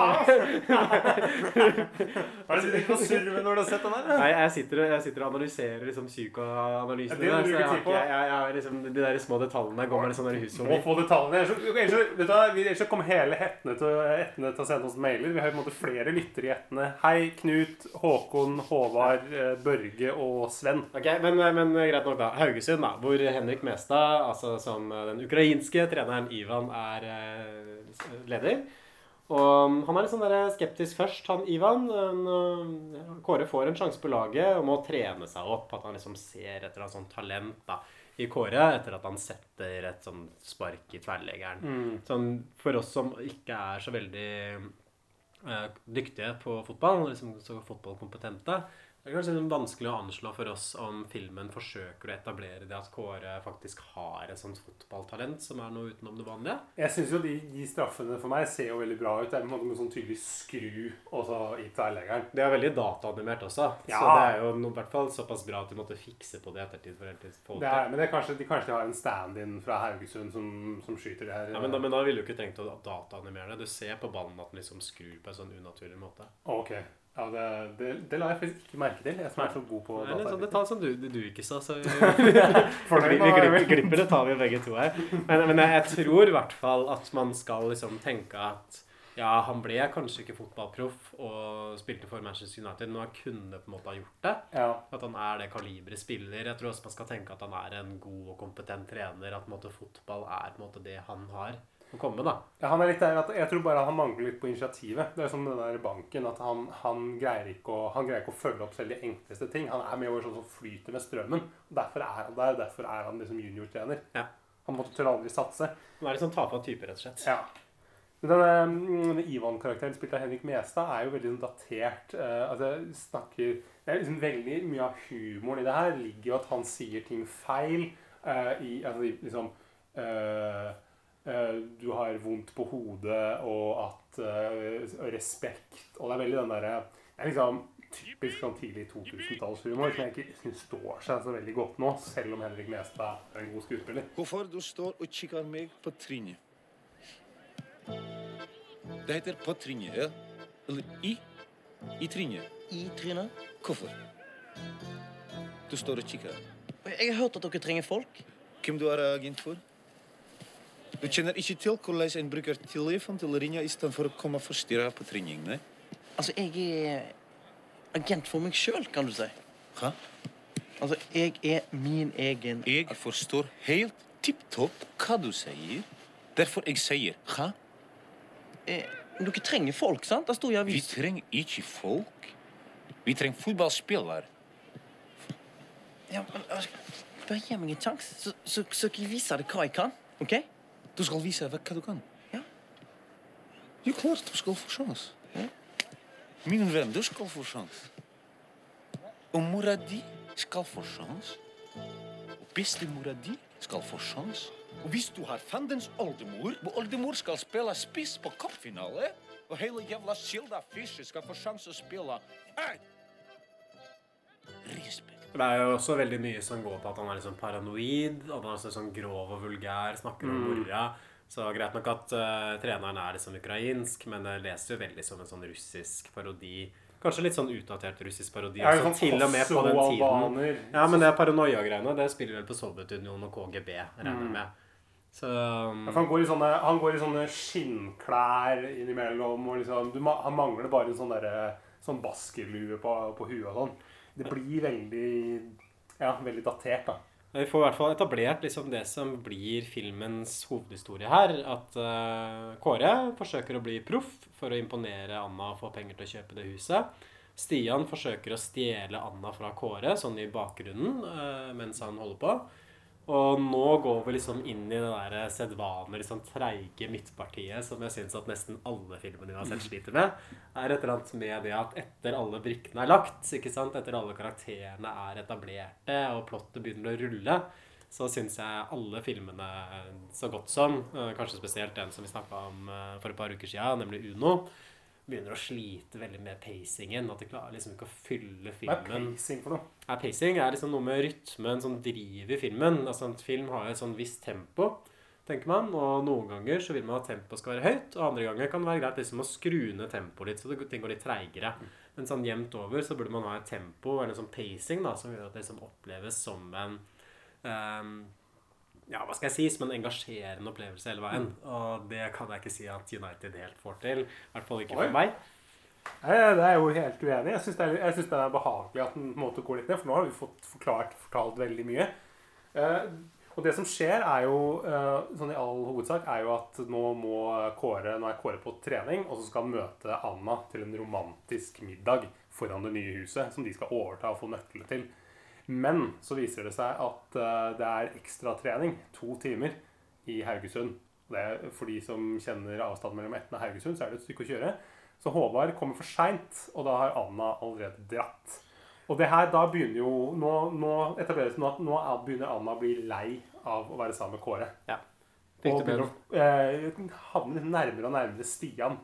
Hva er du sittet på surve når du har sett den der? Nei, jeg sitter, og- jeg sitter og analyserer liksom psykoanalysene. Ja, det der, så jeg har ikke- jeg, jeg, har liksom, de der små detaljene går med sånn i hus Du må få detaljene. Ellers så- kommer hele Etne til, Etne til å sende oss mailer. Vi har på en måte flere lyttere i Etne. Hei, Knut, Håkon, Håvard, eh, Børge og Sven. Ok, men, men greit nok da. Haugesund, da, hvor Henrik Mestad, altså som den ukrainske treneren Ivan, er eh, leder. Og han er litt sånn skeptisk først, han Ivan. Eh, Kåre får en sjanse på laget og må trene seg opp. At han liksom ser etter et sånt talent da, i Kåre etter at han setter et sånn spark i tverrleggeren. Mm. Sånn, for oss som ikke er så veldig uh, dyktige på fotball, liksom så fotballkompetente, det er kanskje vanskelig å anslå for oss om filmen forsøker å etablere det at Kåre faktisk har et sånt fotballtalent som er noe utenom det vanlige. Jeg syns jo de, de straffene for meg ser jo veldig bra ut. Det er på en måte med sånn tydelig skru også i tverrleggeren. Det er veldig dataanimert også, Ja. så det er jo i hvert fall såpass bra at de måtte fikse på det ettertid. for Det er, men det er kanskje, de kanskje har en stand-in fra Haugesund som, som skyter det her. Ja, men, da, men da ville du ikke trengt å dataanimere det. Du ser på ballen at den liksom skrur på en sånn unaturlig måte. Ok. Ja, det, det, det la jeg faktisk ikke merke til. Jeg som er så god på Det er sånn data. detalj som du, du ikke sa, så vi, Fornøyd vi, glipper, glipper det tar vi begge to her. Men, men jeg tror i hvert fall at man skal liksom tenke at ja, han ble kanskje ikke fotballproff og spilte for Manchester United, men han kunne på en måte ha gjort det. Ja. At han er det kaliberet spiller. Jeg tror også man skal tenke at han er en god og kompetent trener. At på en måte, fotball er på en måte det han har å komme da. Ja, han er litt der at Jeg tror bare han mangler litt på initiativet. Det er som den der banken, at han, han, greier ikke å, han greier ikke å følge opp selv de enkleste ting. Han er mer over sånn som flyter med strømmen. Og Derfor er han der. Derfor er han liksom juniortrener. Ja. Han måtte tør aldri satse. Han er litt sånn tafatt type, rett og slett. Ja. Denne, mm, denne Ivan-karakteren spilt av Henrik Mestad er jo veldig sånn datert. Uh, altså snakker, det er liksom Veldig mye av humoren i det her ligger jo at han sier ting feil. Uh, i, altså, liksom, eh, du har vondt på hodet, og at eh, og respekt Og det er veldig den derre det er liksom typisk sånn tidlig 2000-tallshumor som jeg ikke syns står seg så veldig godt nå, selv om Henrik Mestad er en god skuespiller. Hvorfor du står og kikker meg på trynet? Det heter på trynet, ja? Eller i? I trynet. I trynet? Hvorfor? Du står og kikker. Jeg har hørt at dere trenger folk. Hvem du er agent for? En bruker telefon til å ringe istedenfor å komme og forstyrre på trening, nei? Altså, jeg er agent for meg sjøl, kan du si. Hæ? Altså, jeg er min egen Jeg forstår helt tipp topp hva du sier. Derfor jeg sier hæ? eh, dere trenger folk, sant? Det sto i Vi avisen. trenger ikke folk. Vi trenger fotballspillere. Ja, men altså, Bare gi meg en sjanse, så, så, så skal jeg vise deg hva jeg kan. OK? Du skal vise hva hva du kan. Ja. Jo, klart du skal få sjans. Min venn, du skal få sjans. Og mora di skal få sjans. Og bestemora di skal få sjans. Og hvis du har fandens oldemor, og oldemor skal spille spiss på cupfinale, og hele jævla Silda Fischer skal få sjanse å spille Hei! Respekt. Det er jo også veldig mye som går på at han er liksom paranoid. At han er så sånn grov og vulgær, snakker om Mm. mora. Så greit nok at uh, treneren er liksom ukrainsk, men det leser jo veldig som en sånn russisk parodi. Kanskje litt sånn utdatert russisk parodi. Ja, også, sånn til og med på den tiden. Ja, men det er paranoia-greiene. Det spiller vel på Sovjetunionen og KGB, regner jeg Mm. med. Så um, Ja, han, går i sånne, han går i sånne skinnklær innimellom. Og liksom, du, han mangler bare en sånn, der, sånn baskerlue på, på huet og sånn. Det blir veldig ja, veldig datert, da. Vi får i hvert fall etablert liksom det som blir filmens hovedhistorie her. At uh, Kåre forsøker å bli proff for å imponere Anna og få penger til å kjøpe det huset. Stian forsøker å stjele Anna fra Kåre, sånn i bakgrunnen, uh, mens han holder på. Og nå går vi liksom inn i det der sedvane, liksom treige midtpartiet som jeg syns at nesten alle filmene vi har sett, sliter med. er et eller annet med det at etter alle brikkene er lagt, ikke sant? etter alle karakterene er etablerte og plottet begynner å rulle, så syns jeg alle filmene så godt som, eh, kanskje spesielt den som vi snakka om eh, for et par uker siden, nemlig Uno, begynner å slite veldig med pacingen. At de klarer liksom ikke å fylle filmen. Hva er pacing for noe? Ja, pacing er liksom noe med rytmen som driver filmen. Altså En film har et sånn visst tempo, tenker man. Og noen ganger så vil man at tempoet skal være høyt, og andre ganger kan det være greit liksom å skru ned tempoet litt, så det, ting går litt treigere. Men sånn jevnt over så burde man ha et tempo, eller sånn pacing, da, som gjør at det liksom oppleves som en ehm, ja, hva skal jeg si, som en engasjerende opplevelse hele veien. Og det kan jeg ikke si at United helt får til. I hvert fall ikke Oi. for meg. Nei, Det er jo helt uenig. Jeg syns det, det er behagelig at den måtte gå måte går litt ned, for nå har vi fått forklart, fortalt veldig mye. Eh, og det som skjer, er jo eh, sånn i all hovedsak, er jo at nå må Kåre Nå er Kåre på trening, og så skal han møte Anna til en romantisk middag foran det nye huset, som de skal overta og få nøklene til. Men så viser det seg at eh, det er ekstratrening, to timer, i Haugesund. Det for de som kjenner avstanden mellom Etne og Haugesund, så er det et stykke å kjøre. Så Håvard kommer for seint, og da har Anna allerede dratt. Og det her, da begynner jo Nå, nå etableres det at nå er- begynner Anna å bli lei av å være sammen med Kåre. Ja. Og Riktig begynner å eh, havne nærmere og nærmere Stian.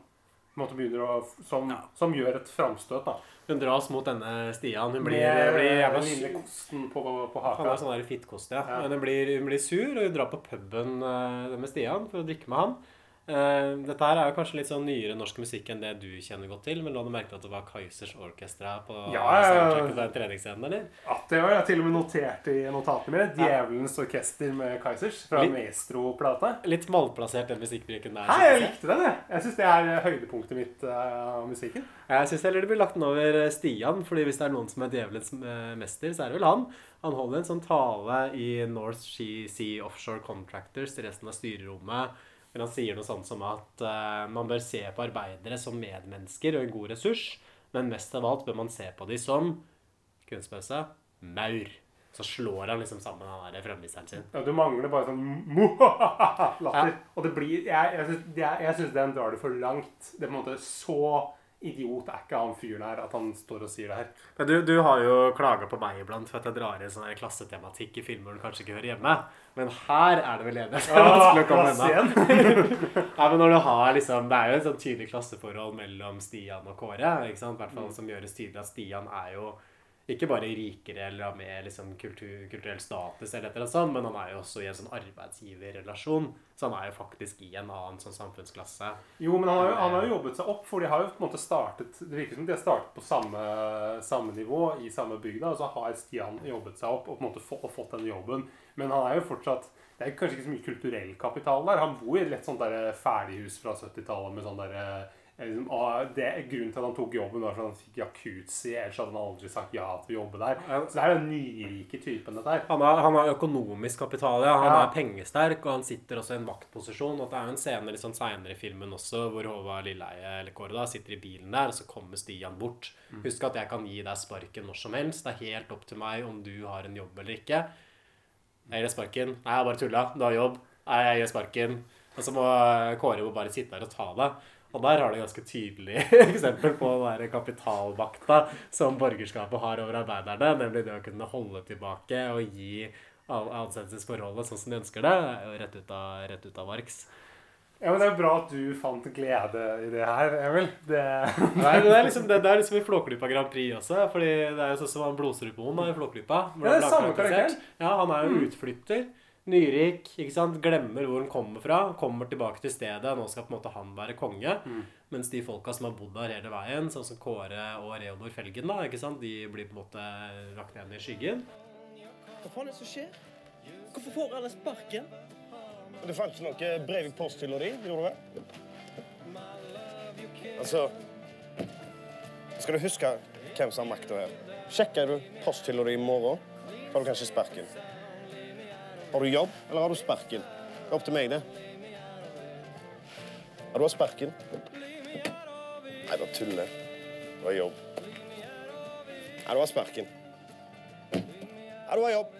Måte begynner å, som, som gjør et framstøt, da. Hun dras mot denne Stian. Hun blir, Med blir den jævla lille kosten på, på Han er sånn fittkost, ja. Ja. Men hun blir, hun blir sur, og hun drar på puben eh, med Stian for å drikke med han. Eh, dette her er jo kanskje litt sånn nyere norsk musikk enn det du kjenner godt til, men la du merke at det var Kaizers Orkestra på Ja, ja, ja. treningsscenen, eller? At det var jeg til og med notert i notatene mine. Djevelens orkester med Kaizers fra Litt- Maestro-plata. Litt malplassert den musikkbruken der. Hei, jeg likte den, jeg. Jeg syns det er eh, høydepunktet mitt eh, av musikken. Jeg syns heller det blir lagt den over Stian, fordi hvis det er noen som er djevelens mester, så er det vel han. Han holder en sånn tale i North Sea Sea Offshore Contractors til resten av styrerommet. Hvor han sier noe sånt som at uh, man bør se på arbeidere som medmennesker og en god ressurs, men mest av alt bør man se på de som kunstpause maur. Så slår han liksom sammen han der fremviseren sin. Ja, du mangler bare sånn latter. Og det blir Jeg, jeg syns- det er- den drar det for langt. Det er på en måte så idiot er ikke han fyren her at han står og sier det her. Men du, du har jo klaga på meg iblant for at jeg drar inn sånn klassetematikk i filmer du kanskje ikke hører hjemme. Men her er det vel enighet. Vanskelig å komme ja, men når du har liksom, Det er jo et sånn tydelig klasseforhold mellom Stian og Kåre. ikke sant? I hvert fall Mm. som gjøres tydelig at Stian er jo ikke bare rikere eller har mer liksom kultur, kulturell status, eller et eller annet sånt, men han er jo også i en sånn arbeidsgiverrelasjon. Så han er jo faktisk i en annen sånn samfunnsklasse. Jo, men han har, jo, han har jo jobbet seg opp, for de har jo på en måte startet Det virker som de har startet på samme, samme nivå i samme bygda, og så har Stian jobbet seg opp og på en måte få, og fått den jobben. Men han er jo fortsatt Det er kanskje ikke så mye kulturell kapital der. Han bor i et lett sånt der ferdighus fra 70-tallet med sånn derre Liksom, og det, grunnen til at han tok jobben, var at han fikk jacuzzi. Ellers hadde han aldri sagt ja til å jobbe der. Så det er den nyrike typen, dette her. Han har økonomisk kapital, ja. Han Ja. er pengesterk, og han sitter også i en vaktposisjon. Og det er jo en scene litt sånn seinere i filmen også hvor Håvard Lilleheie eller Kåre da, sitter i bilen der, og så kommer Stian bort. Mm. Husk at jeg kan gi deg sparken når som helst. Det er helt opp til meg om du har en jobb eller ikke. Jeg gir deg sparken. Nei, jeg bare tulla. Du har jobb. Nei, jeg gir sparken. Og så må Kåre jo bare sitte der og ta det. Og der har du ganske tydelig eksempel på den der kapitalmakta som borgerskapet har over arbeiderne, nemlig det å kunne holde tilbake og gi ansettelsesforholdet sånn som de ønsker det. Rett ut av, rett ut av varks. Ja, men Det er bra at du fant glede i det her, Emil. Det... Nei, det er liksom, det, det er liksom i Flåklypa Grand Prix også. fordi det er jo sånn som han Blodstrupmoen i Flåklypa. Ja, det er samme karakteren. Ja, han er jo Mm. utflytter. Nyrik. ikke sant? Glemmer hvor han kommer fra. Kommer tilbake til stedet. Nå skal på en måte han være konge. Mm. Mens de folka som har bodd der hele veien, sånn som Kåre og Reodor Felgen, da, ikke sant? de blir på en måte lagt ned i skyggen. Hva faen er det som skjer? Hvorfor får alle sparken? Det fantes noe brev i posthylla di, gjorde det? Altså Skal du huske hvem som har makta her? Sjekker du posthylla di i morgen, får du kanskje sparken. Har du jobb, eller har du sparken? Det er opp til meg, det. Ja, du har sparken. Nei, bare tuller. Du har jobb. Nei, du har sparken. Ja, du har jobb.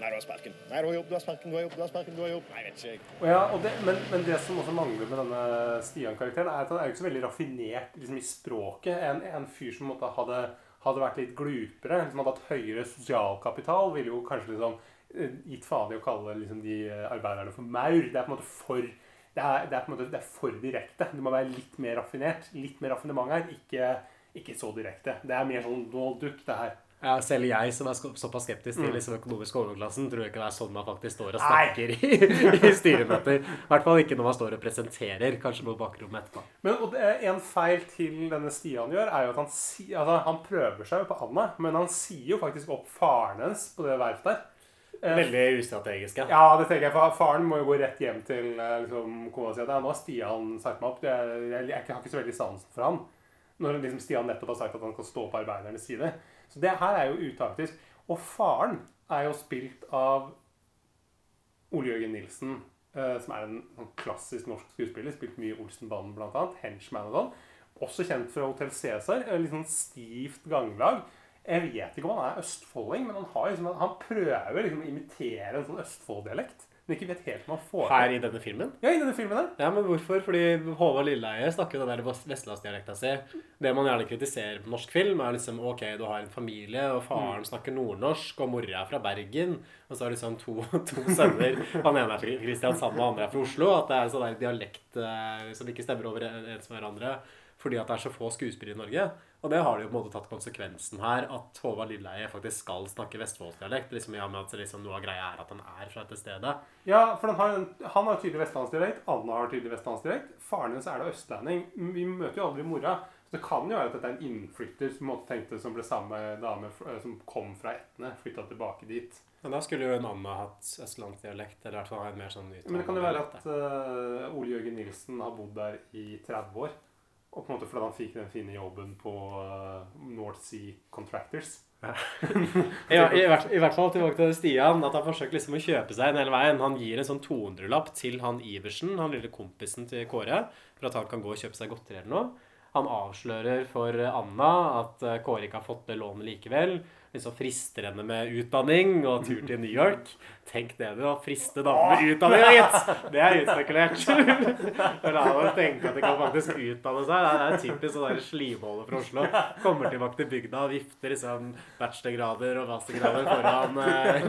Nei, du har sparken. Nei, du har jobb, du har sparken, du har jobb, du har sparken, du har jobb. Nei, vet ikke jeg. Ja, det, men, men det som også mangler med denne Stian-karakteren, er at han er jo ikke så veldig raffinert liksom, i språket. En, en fyr som måtte, hadde, hadde vært litt glupere, liksom, hadde hatt høyere sosialkapital, ville jo kanskje liksom gitt faen i å kalle liksom, de eh, arbeiderne for maur. Det er på en måte for det er, det er på en måte det er for direkte. Det må være litt mer raffinert. Litt mer raffinement her. Ikke, ikke så direkte. Det er mer sånn Donald Duck, det her. Ja, Selv jeg som er såpass skeptisk til Mm. liksom økonomisk overklassen, tror ikke det er sånn man faktisk står og snakker i, i styremøter. I hvert fall ikke når man står og presenterer, kanskje på bakrommet etterpå. Men og det En feil til denne Stian gjør, er jo at han, altså, han prøver seg på Anna, men han sier jo faktisk opp faren hennes på det verftet der. Eh, Veldig ustrategisk, ja. Ja, det tenker jeg. For faren må jo gå rett hjem til eh, liksom, kona si nå har Stian sagt meg opp. Jeg, jeg, jeg har ikke så veldig sansen for han. Når liksom Stian nettopp har sagt at han skal stå på arbeidernes side. Så det her er jo utaktisk. Og faren er jo spilt av Ole Jørgen Nilsen, eh, som er en sånn klassisk norsk skuespiller. Spilt mye i Olsenbanen, blant annet. Henchman og sånn. Også kjent fra Hotell Cæsar. Litt sånn stivt ganglag. Jeg vet ikke om han er østfolding, men han, har liksom, han prøver liksom å imitere en sånn Østfold-dialekt. Men ikke vet helt om han får Her i denne filmen? Ja, i denne filmen ja. Ja, men hvorfor? Fordi Håvard Lilleheie snakker jo den der vestlandsdialekta si. Det man gjerne kritiserer på norsk film, er liksom ok, du har en familie, og faren snakker nordnorsk, og mora er fra Bergen, og så har du liksom to, to sønner. Han ene er fra Kristiansand, og andre er fra Oslo. At det er en sånn der dialekt eh, som ikke stemmer overens med hverandre fordi at det er så få skuespillere i Norge. Og det har de jo på en måte tatt konsekvensen her, at Håvard Lilleheie faktisk skal snakke vestfoldsdialekt. Liksom, ja, med at liksom, Noe av greia er at han er fra dette stedet. Ja, for den har, han har tydelig vestlandsdialekt. Anna har tydelig vestlandsdialekt. Faren hennes er da østlending. Vi møter jo aldri mora. Så det kan jo være at dette er en innflytter som tenkte som ble samme dame som kom fra Etne, flytta tilbake dit. Men da skulle jo en annen hatt østlandsdialekt, eller i hvert fall en mer sånn Men det kan jo være at uh, Ole Jørgen Nilsen har bodd der i 30 år. Og på en måte fordi han fikk den fine jobben på uh, North Sea Contractors. Ja, i, hvert, I hvert fall tilbake til Stian. At han forsøker liksom å kjøpe seg en hele veien. Han gir en sånn 200-lapp til han Iversen, han lille kompisen til Kåre, for at han kan gå og kjøpe seg godteri eller noe. Han avslører for Anna at eh, Kåre ikke har fått det lånet likevel. Liksom frister henne med utdanning og tur til New York. Tenk det, du. Å friste damer med utdanning, da, gitt! Det er utspekulert. La meg tenke at de kan faktisk utdanne seg. Det er typisk sånn slimhåle fra Oslo. Kommer tilbake til bygda og vifter liksom bachelorgrader og mastergrader foran eh,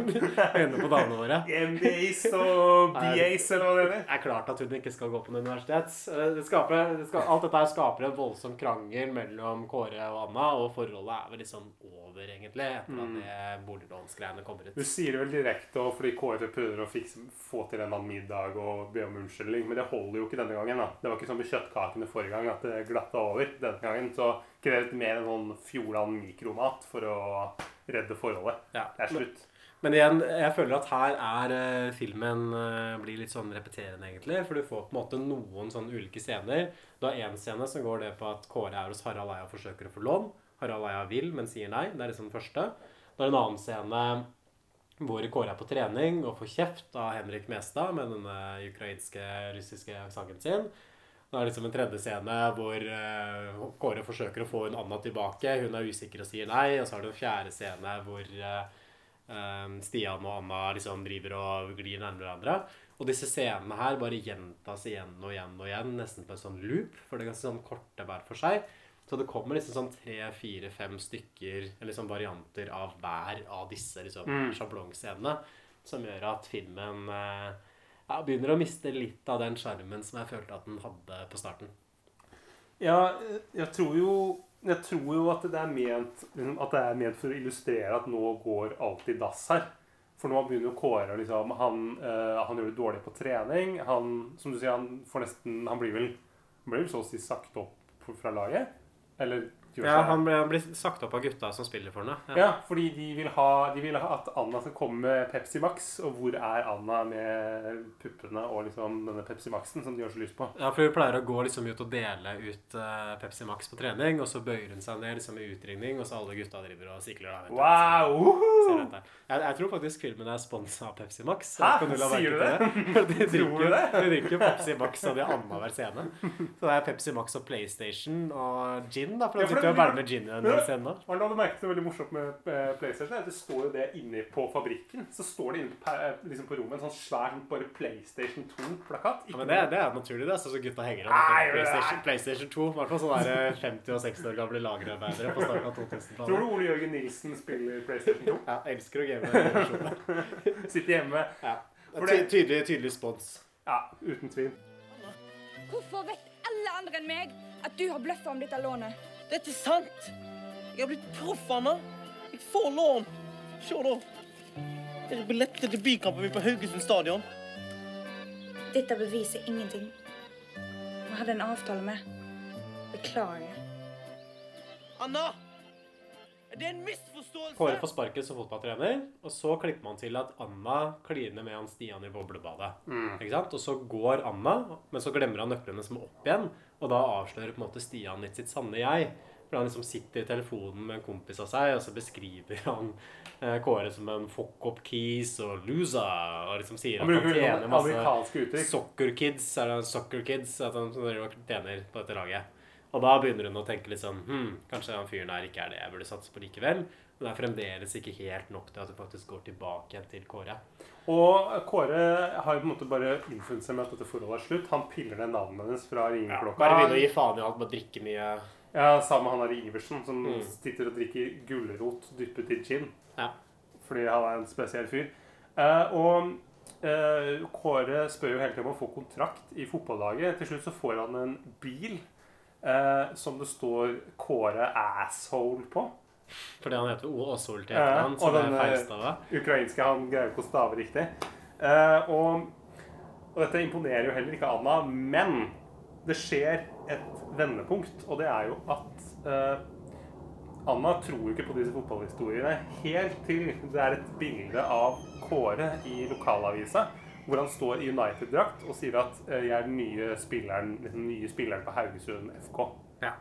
øynene på damene våre. MBAs og BAs, eller hva det er. Det er klart at hun ikke skal gå på noe universitet. Eh, Det skaper, det skal, alt dette her skaper en voldsom krangel mellom Kåre og Anna, og forholdet er vel liksom over, egentlig, etter at Mm. boliglånsgreiene kommer ut. Du sier det vel direkte og fordi Kåre prøver å fikse, få til en eller annen middag og be om unnskyldning, men det holder jo ikke denne gangen. da. Det var ikke som med kjøttkakene forrige gang, at det glatta over. Denne gangen så krevet mer enn sånn Fjordland mikromat for å redde forholdet. Ja. Det er slutt. Men igjen, jeg føler at her er uh, filmen uh, blir litt sånn repeterende, egentlig. For du får på en måte noen sånn ulike scener. Du har én scene som går det på at Kåre er hos Harald Eia og forsøker å få lån. Harald Eia vil, men sier nei. Det er liksom den første. Det er en annen scene hvor Kåre er på trening og får kjeft av Henrik Mestad med denne ukrainske, russiske aksenten sin. Det er liksom en tredje scene hvor eh, Kåre forsøker å få hun Anna tilbake. Hun er usikker og sier nei. Og så er det en fjerde scene hvor eh, eh, Stian og Anna liksom driver og glir nærmere hverandre. Og disse scenene her bare gjentas igjen og igjen og igjen, nesten på en sånn loop. For det er ganske sånn korte hver for seg. Så det kommer liksom sånn tre, fire, fem stykker, eller sånn varianter av hver av disse liksom, Mm. sjablongscenene. Som gjør at filmen eh, ja, begynner å miste litt av den sjarmen som jeg følte at den hadde på starten. Ja, jeg tror jo jeg tror jo at det er ment liksom, At det er ment for å illustrere at nå går alt i dass her. For nå begynner Kåre liksom, han, eh, han gjør det dårlig på trening. Han som du sier, han får nesten Han blir vel, han blir vel så å si sagt opp fra laget? Eller gjør Ja, han ble, han ble sagt opp av gutta som spiller for henne. Ja, fordi de vil, ha, de vil ha at Anna skal komme med Pepsi Max. Og hvor er Anna med puppene og liksom denne Pepsi Maxen som de har så lyst på? Ja, for Hun pleier å gå liksom ut og dele ut uh, Pepsi Max på trening, og så bøyer hun seg ned liksom i utringning, og så alle gutta driver og sikler. der. vet du. Wow! Du? Jeg, jeg tror faktisk filmen er sponsa av Pepsi Max. Hæ? Sier du det? det? De Tror du drikker, det? de drikker Pepsi Max og de har annenhver scene. Så det er Pepsi Max og PlayStation og gin, da. For Ja, for sitter jo det- og velger med gin i den Men- scenen. da. Har du merket det veldig morsomt med eh, PlayStation? Det står jo det inne på fabrikken. Så står det inne på, eh, liksom på rommet en sånn svær sånn bare PlayStation 2-plakat. Ja, men det, det er naturlig, det. Sånn som gutta henger det PlayStation. PlayStation 2. I hvert fall sånne 50- og 60 år gamle lagerarbeidere på starten av 2000-tallet. Tror du Ole Jørgen Nilsen spiller PlayStation 2? Ja, elsker å game. Sitter hjemme. Ja. Ty tydelig, tydelig spons. Ja, uten tvil. Hvorfor vet alle andre enn meg at du har bløffa om dette lånet? Det er sant! Jeg har blitt proff, Anna. Jeg får lån. Se, da. Det er billetter til bykampen min på Haugesund stadion. Dette beviser ingenting. Vi hadde en avtale med. Beklager. Anna! Det er en misforståelse! Kåre får sparken som fotballtrener, og så klipper man til at Anna kliner med han Stian i boblebadet. Mm. Ikke sant? Og så går Anna, men så glemmer han nøklene som er opp igjen, og da avslører på en måte Stian litt sitt sanne jeg. For han liksom sitter i telefonen med en kompis av seg, og så beskriver han eh, Kåre som en fuck up keys og loser, og liksom sier Han at han tjener masse. Soccer kids, er det soccer kids, at han tjener på dette laget. Og da begynner hun å tenke litt sånn hm, Kanskje han fyren her ikke er det jeg burde satse på likevel. Men det er fremdeles ikke helt nok til at hun faktisk går tilbake igjen til Kåre. Og Kåre har jo på en måte bare innfunnet seg med at dette forholdet er slutt. Han piller ned navnet hennes fra ringeklokka. Bare begynner å gi faen i alt med å drikke mye. Ja, Sammen med han der Iversen som Mm. sitter og drikker gulrot dyppet i gin. Ja. Fordi han er en spesiell fyr. Eh, og eh, Kåre spør jo hele tiden om å få kontrakt i fotballaget. Til slutt så får han en bil eh, som det står Kåre Asshole på. Fordi han heter O-asshole til Ja, etternavn, så og den, eh. Ukrainske han greier ikke å stave riktig. Eh, og, og dette imponerer jo heller ikke Anna, men det skjer et vendepunkt, og det er jo at eh, Anna tror jo ikke på disse fotballhistoriene helt til det er et bilde av Kåre i lokalavisa hvor han står i United-drakt og sier at eh, 'jeg er den nye spilleren, den nye spilleren på Haugesund FK'. Ja.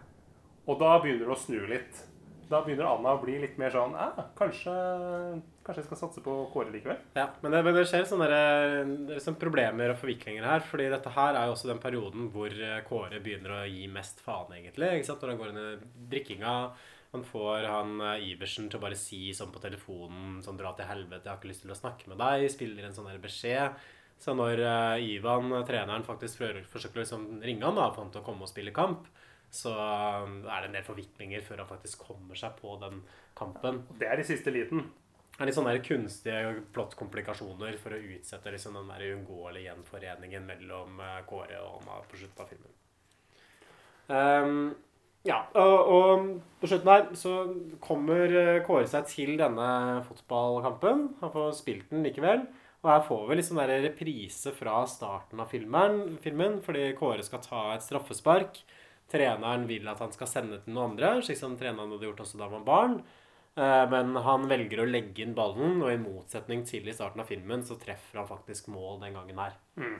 Og da begynner det å snu litt. Da begynner Anna å bli litt mer sånn eh, kanskje, kanskje jeg skal satse på Kåre likevel? Ja, men det, men det skjer sånne der, det liksom problemer og forviklinger her. fordi dette her er jo også den perioden hvor eh, Kåre begynner å gi mest faen, egentlig. ikke sant? Når han går inn i drikkinga. Han får han eh, Iversen til å bare si sånn på telefonen sånn 'Dra til helvete, jeg har ikke lyst til å snakke med deg'. Spiller en sånn der beskjed. Så når eh, Ivan, eh, treneren, faktisk forsøker å liksom ringe han da, for han til å komme og spille kamp, så eh, er det en del forviklinger før han faktisk kommer seg på den kampen. Det er i siste liten. Det er litt sånne kunstige plottkomplikasjoner for å utsette liksom den der uunngåelige gjenforeningen mellom eh, Kåre og Anna på slutten av filmen. Um, ja, og, og på slutten her så kommer Kåre seg til denne fotballkampen. Han får spilt den likevel. Og her får vi liksom der reprise fra starten av filmen, filmen, fordi Kåre skal ta et straffespark. Treneren vil at han skal sende til noen andre, slik som treneren hadde gjort også da han var barn. Eh, Men han velger å legge inn ballen, og i motsetning til i starten av filmen, så treffer han faktisk mål den gangen her. Mm.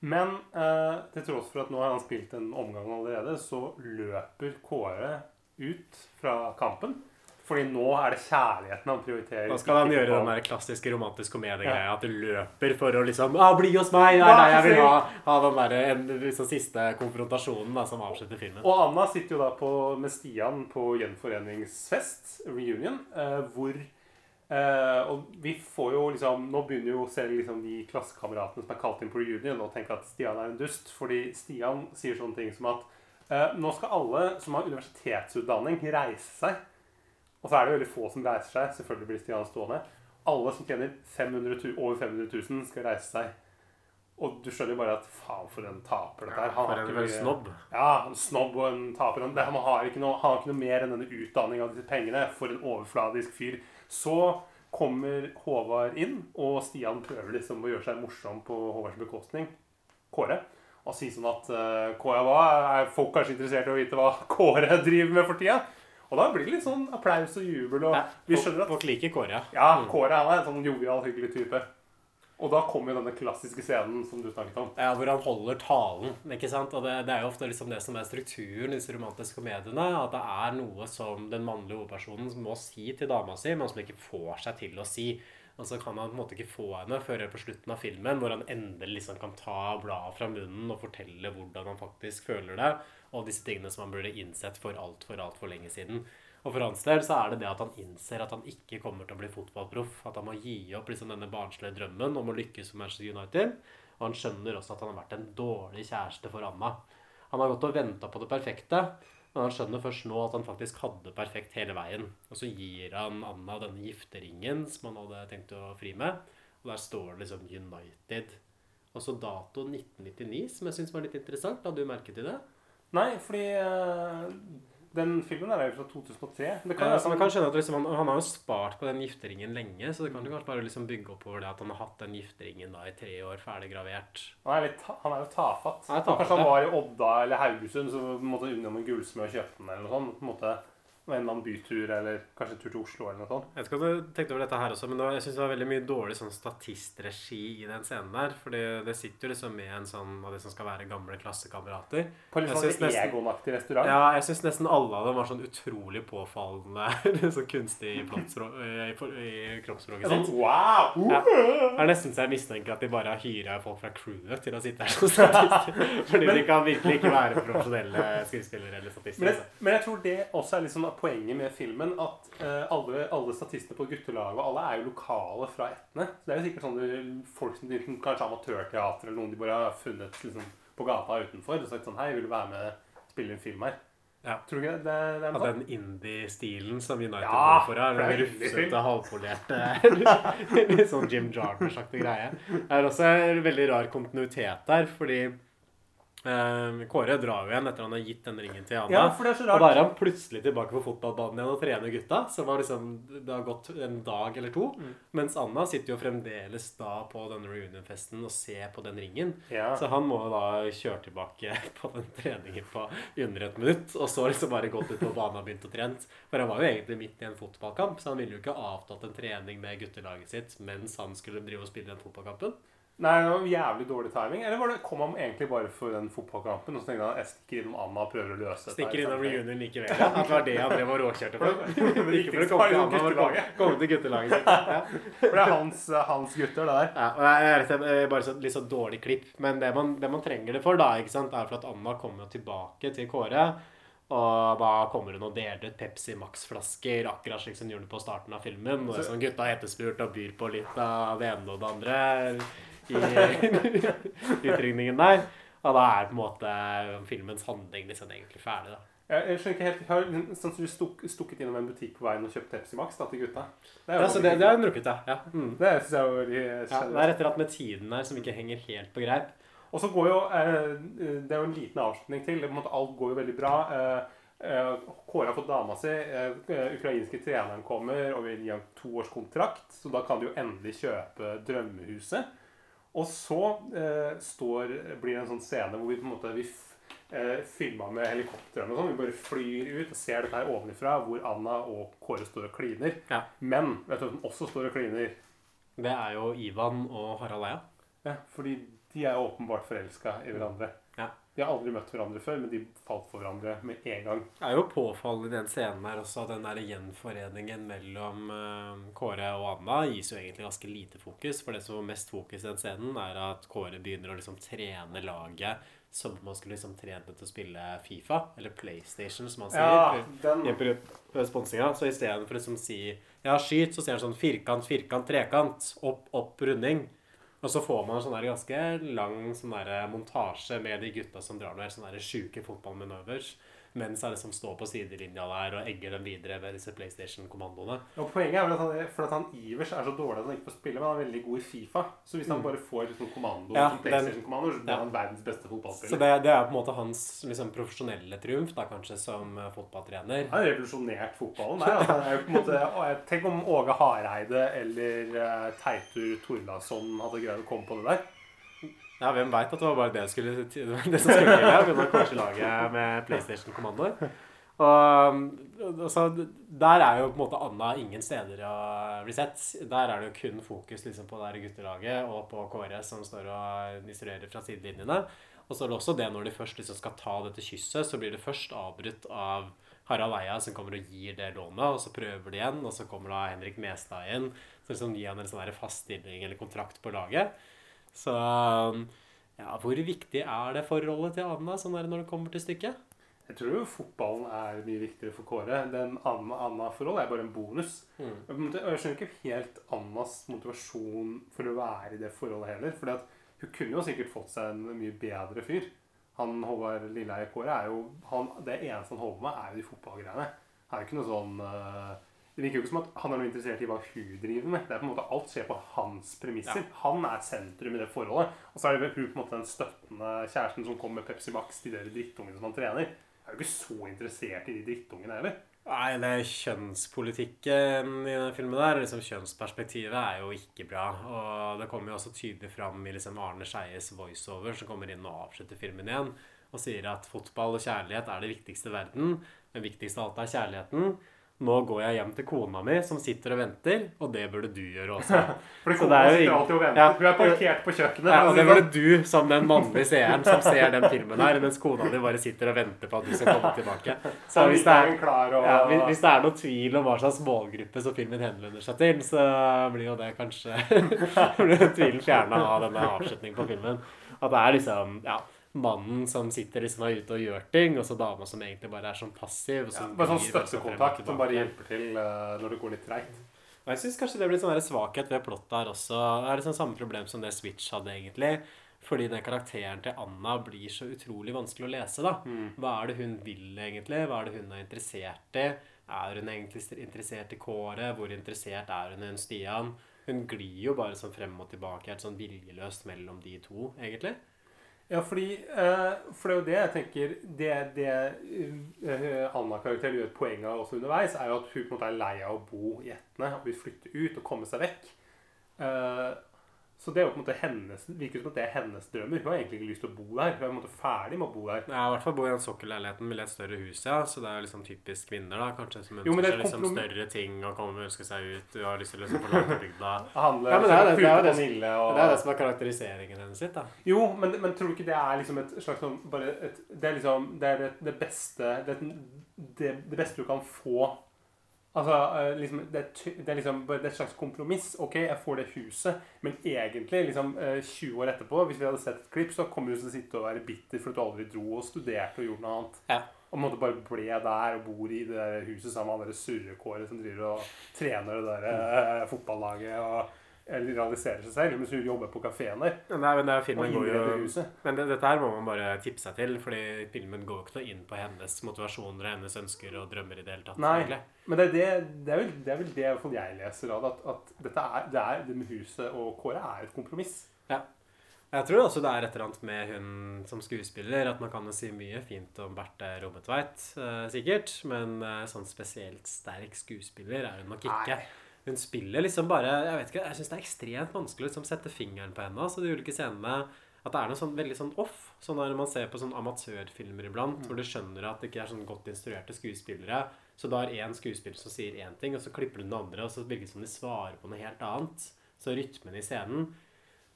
Men eh, til tross for at nå har han spilt en omgang allerede, så løper Kåre ut fra kampen. Fordi nå er det kjærligheten han prioriterer. Da skal han gjøre den der klassiske romantisk komediegreia. At du løper for å liksom ah, 'Bli hos meg!' Det er der jeg vil ha, ha den der, en, liksom, siste konfrontasjonen da, som avslutter filmen. Og Anna sitter jo da på, med Stian på gjenforeningsfest, reunion, eh, hvor eh, Og vi får jo liksom Nå begynner jo selv liksom de klassekameratene som er kalt inn på reunion, å tenke at Stian er en dust. Fordi Stian sier sånne ting som at eh, nå skal alle som har universitetsutdanning, reise seg. Og så er det veldig få som reiser seg. Selvfølgelig blir Stian stående. Alle som tjener 500 000, over 500 000, skal reise seg. Og du skjønner jo bare at faen, for en taper dette her. Ja, for en vel snobb. Ja, en snobb og en taper. Han, han, har ikke noe, han har ikke noe mer enn denne utdanninga og disse pengene. For en overfladisk fyr. Så kommer Håvard inn, og Stian prøver liksom å gjøre seg morsom på Håvards bekostning. Kåre. Og sier sånn at uh, Kåre, hva er folk kanskje interessert i å vite hva Kåre driver med for tida? Og da blir det litt sånn applaus og jubel. Og vi skjønner at Folk liker Kåre, ja. Ja, Kåre han er en sånn jovial, hyggelig type. Og da kommer jo denne klassiske scenen som du snakket om. Ja, hvor han holder talen. ikke sant? Og det, det er jo ofte liksom det som er strukturen i disse romantiske komediene. At det er noe som den mannlige hovedpersonen må si til dama si, men som ikke får seg til å si. Og så kan han på en måte ikke få henne før på slutten av filmen, hvor han endelig liksom kan ta bladet fra munnen og fortelle hvordan han faktisk føler det, og disse tingene som han burde innsett for altfor, altfor lenge siden. Og for hans del så er det det at han innser at han ikke kommer til å bli fotballproff. At han må gi opp liksom denne barnslige drømmen om å lykkes for Manchester United. Og han skjønner også at han har vært en dårlig kjæreste for Anna. Han har gått og venta på det perfekte, men han skjønner først nå at han faktisk hadde perfekt hele veien. Og så gir han Anna denne gifteringen som han hadde tenkt å fri med. Og der står det liksom United. Og så dato 1999, som jeg syns var litt interessant. Hadde du merket til det? Nei, fordi eh, den filmen er jo fra 2003. Det kan Ja, være så man sånn- kan skjønne at liksom, han, han har jo spart på den gifteringen lenge, så det kan jo kanskje bare liksom bygge opp over det at han har hatt den gifteringen da i tre år ferdiggravert. Han er, litt, han er jo tafatt. Han er tafatt, Kanskje han var i Odda eller Haugesund, så måtte unnom en gullsmed og kjøpe den, eller noe sånt. På en måte en eller annen bytur, eller kanskje tur til Oslo, eller noe sånt. Jeg vet ikke om du tenkte over dette her også, men var, jeg synes det var veldig mye dårlig sånn statistregi i den scenen der. For det sitter liksom med en sånn av det som skal være gamle klassekamerater. På litt sånn egonaktig restaurant. Ja, jeg syns nesten alle av dem var sånn utrolig påfallende sånn kunstig i, i, i kroppsspråket Sånn, sitt. wow! Ja. Det er nesten så jeg mistenker at de bare har hyra folk fra crewet til å sitte her som statister. Fordi Men- de kan virkelig ikke være profesjonelle skuespillere eller statister. Men altså. men jeg tror det også er litt sånn poenget med filmen. At eh, alle, alle statistene på guttelaget alle er jo lokale fra Etne. Så det er jo sikkert sånne folk som de, kanskje amatørteater eller noen de bare har funnet liksom, på gata utenfor. Og sagt sånn Hei, vil du være med spille en film her? Ja. Tror du ikke det, det er noe ja, den indie-stilen som United Ja, går for her. er Den rufsete, halvpolerte Litt sånn Jim Jarner-sakte greie. Det er også en veldig rar kontinuitet der, fordi Kåre drar jo igjen etter han har gitt den ringen til Anna. Ja, for det er så rart. Og da er han plutselig tilbake på fotballbanen igjen og trener gutta. Så har liksom, det har gått en dag eller to. Mm. Mens Anna sitter jo fremdeles da på denne reunion-festen og ser på den ringen. Ja. Så han må da kjøre tilbake på den treningen på under et minutt. Og så liksom bare gått ut på banen og begynt å trent. For han var jo egentlig midt i en fotballkamp, så han ville jo ikke avtatt en trening med guttelaget sitt mens han skulle drive og spille den fotballkampen. Nei, det var jævlig dårlig timing. Eller var det, kom han egentlig bare for den fotballkampen? Og så tenkte han jeg stikker innom Anna og prøver å løse dette. Stikker innom reunion likevel. Ja. At det var det han drev og råkjørte for. Ikke for å komme til Anna, men komme til guttelaget sitt. Ja. For det er hans, hans gutter, det der. Ja, og det er slett bare så, litt så dårlig klipp. Men det man, det man trenger det for, da, ikke sant, er for at Anna kommer tilbake til Kåre. Og da kommer hun og deler ut Pepsi Max-flasker, akkurat slik som hun gjorde på starten av filmen. Og sånn gutta er etterspurt og byr på litt av det ene og det andre i utrykningen der. Og da er på en måte filmens handling liksom egentlig ferdig, da. Jeg, jeg skjønner ikke helt Har sånn som du stuk, stukket innom en butikk på veien og kjøpt Pepsi Max da, til gutta? Det Ja, det, det har hun drukket, ja. Mm. Det synes jeg var veldig Ja, det er et eller annet med tiden her som ikke henger helt på greip. Og så går jo eh, Det er jo en liten avslutning til. På en måte, alt går jo veldig bra. Eh, eh, Kåre har fått dama si. Ukrainske treneren kommer og vil gi ham to års kontrakt. Så da kan de jo endelig kjøpe drømmehuset. Og så eh, står, blir det en sånn scene hvor vi på en måte vi eh, filma med helikoptrene og sånn. Vi bare flyr ut og ser dette her ovenifra, hvor Anna og Kåre står og kliner. Ja. Men vet du hvem også står og kliner? Det er jo Ivan og Harald Eia. Ja, fordi de er åpenbart forelska i hverandre. De har aldri møtt hverandre før, men de falt for hverandre med en gang. Det er jo påfallende i den scenen her også at den der gjenforeningen mellom eh, Kåre og Anna gis jo egentlig ganske lite fokus. For det som var mest fokus i den scenen, er at Kåre begynner å liksom trene laget som om han skulle liksom trene til å spille Fifa, eller PlayStation, som han sier. Ja, sponsinga. Så istedenfor å liksom si ja, skyt, så sier han sånn firkant, firkant, trekant. Opp, opp, runding. Og så får man sånn der ganske lang sånn montasje med de gutta som drar noen helt sånne der sjuke fotballmanøvers. Mens han liksom står på sidelinja der og egger dem videre med disse PlayStation-kommandoene. Og Poenget er vel at han, for at han Ivers er så dårlig at han ikke får spille, men han er veldig god i Fifa. Så hvis han Mm. bare får liksom kommando, Ja, som PlayStation-kommando, så blir ja. han verdens beste Så fotballspiller. det, det er på en måte hans liksom, profesjonelle triumf, da kanskje, som eh, fotballtrener. Han har revolusjonert fotballen. Der. Altså, er jo på en måte, tenk om Åge Hareide eller uh, Teitur Torlasson hadde greid å komme på det der. Ja, hvem veit at det var bare det, skulle, det som skulle til. Ja, begynne å coache laget med PlayStation-kommandoer. Og altså, Der er jo på en måte Anna ingen steder å bli sett. Der er det jo kun fokus liksom, på det guttelaget og på Kåre som står og instruerer fra sidelinjene. Og så er det også det når de først liksom skal ta dette kysset, så blir det først avbrutt av Harald Eia som kommer og gir det lånet, og så prøver de igjen, og så kommer da Henrik Mestad inn. som liksom gir han en sånn fast stilling eller kontrakt på laget. Så ja, hvor viktig er det forholdet til Anna sånn der når det kommer til stykket? Jeg tror jo fotballen er mye viktigere for Kåre. Den Anna-forholdet er bare en bonus. Mm. Og Jeg skjønner ikke helt Annas motivasjon for å være i det forholdet heller. Fordi at hun kunne jo sikkert fått seg en mye bedre fyr. Han Håvard Lilleheie Kåre er jo han, Det eneste han holder på med, er jo de fotballgreiene. Han er jo ikke noe sånn eh, Det virker jo ikke som at han er noe interessert i hva hun driver med. Det er på en måte Alt skjer på hans premisser. Ja. Han er sentrum i det forholdet. Og så er det hun på en måte den støttende kjæresten som kommer med Pepsi Max til de drittungene som han trener. Jeg er jo ikke så interessert i de drittungene heller. Nei, det kjønnspolitikken i den filmen der, liksom kjønnsperspektivet, er jo ikke bra. Og det kommer jo også tydelig fram i liksom Arne Skeies voiceover, som kommer inn og avslutter filmen igjen, og sier at fotball og kjærlighet er det viktigste i verden. Men viktigst av alt er kjærligheten. Nå går jeg hjem til kona mi, som sitter og venter, og det burde du gjøre også. For kona det er jo sitter ing- alltid og venter. Hun er parkert på kjøkkenet, Ja, og det det burde sånn. du, som den mannlige seeren, som ser den filmen her, mens kona di bare sitter og venter på at du skal komme tilbake. Så hvis det, er, ja, hvis, det er noe tvil om hva slags målgruppe som filmen henvender seg til, så blir jo det kanskje blir jo tvilen fjerna av denne avslutningen på filmen. At det er liksom ja, mannen som sitter liksom er ute og gjør ting, og så dama som egentlig bare er sånn passiv. Ja, bare sånn støttekontakt som bare hjelper til uh, når det går litt treigt. Og jeg syns kanskje det blir sånn svakhet ved plottet her også. Det er liksom samme problem som det Switch hadde, egentlig. Fordi den karakteren til Anna blir så utrolig vanskelig å lese. da. Hva er det hun vil, egentlig? Hva er det hun er interessert i? Er hun egentlig interessert i Kåre? Hvor interessert er hun i en Stian? Hun glir jo bare sånn frem og tilbake helt sånn viljeløst mellom de to, egentlig. Ja, fordi eh, For det er jo det jeg tenker Det, det eh, Anna-karakteren gjør et poeng av også underveis, er jo at hun på en måte er lei av å bo i Etne og vil flytte ut og komme seg vekk. Eh, så det er jo på en måte hennes virker som at det er hennes drømmer. Hun har egentlig ikke lyst til å bo der. Hun er på en måte ferdig med å bo der. Ja, i hvert fall bo i den sokkelleiligheten med litt større hus, ja. Så det er jo liksom typisk kvinner, da. Kanskje som ønsker er seg liksom større ting og kommer og ønsker seg ut. Du har lyst til å liksom forlate bygda. Handle- ja, men det er det, det, er det, og- det er det som er karakteriseringen hennes sitt, da. Jo, men, men tror du ikke det er liksom et slags sånn bare et, Det er liksom Det er det, det beste det, er det, det beste du kan få Altså, eh, liksom, det, er det er liksom det er et slags kompromiss. Ok, jeg får det huset, men egentlig, liksom eh, 20 år etterpå, hvis vi hadde sett et klipp, så kommer du til å sitte og være bitter for at du aldri dro og studerte og gjorde noe annet. Ja. Og på en måte bare ble der og bor i det der huset sammen med det surrekåret som driver og trener det der mm. fotballaget og eller realiserer seg selv, mens hun jobber på kafeen der. Nei, men det er, filmen går jo. Men det, dette her må man bare tippe seg til, fordi filmen går ikke noe inn på hennes motivasjoner og hennes ønsker og drømmer i det hele tatt. Nei, egentlig. men det er, det, det, er vel, det er vel det jeg leser av det, at, at dette er, det, er, det med huset og kåret er et kompromiss. Ja. Jeg tror også det er et eller annet med hun som skuespiller, at man kan jo si mye fint om Berthe Rommetveit, eh, sikkert, men eh, sånn spesielt sterk skuespiller er hun nok ikke. Hun spiller liksom bare Jeg vet ikke, jeg syns det er ekstremt vanskelig å liksom, sette fingeren på henne. Så de ulike scenene At det er noe sånn veldig sånn off. Sånn når man ser på sånn amatørfilmer iblant, hvor du skjønner at det ikke er sånn godt instruerte skuespillere. Så da er én skuespiller som sier én ting, og så klipper du den andre, og så virker det som de svarer på noe helt annet. Så rytmen i scenen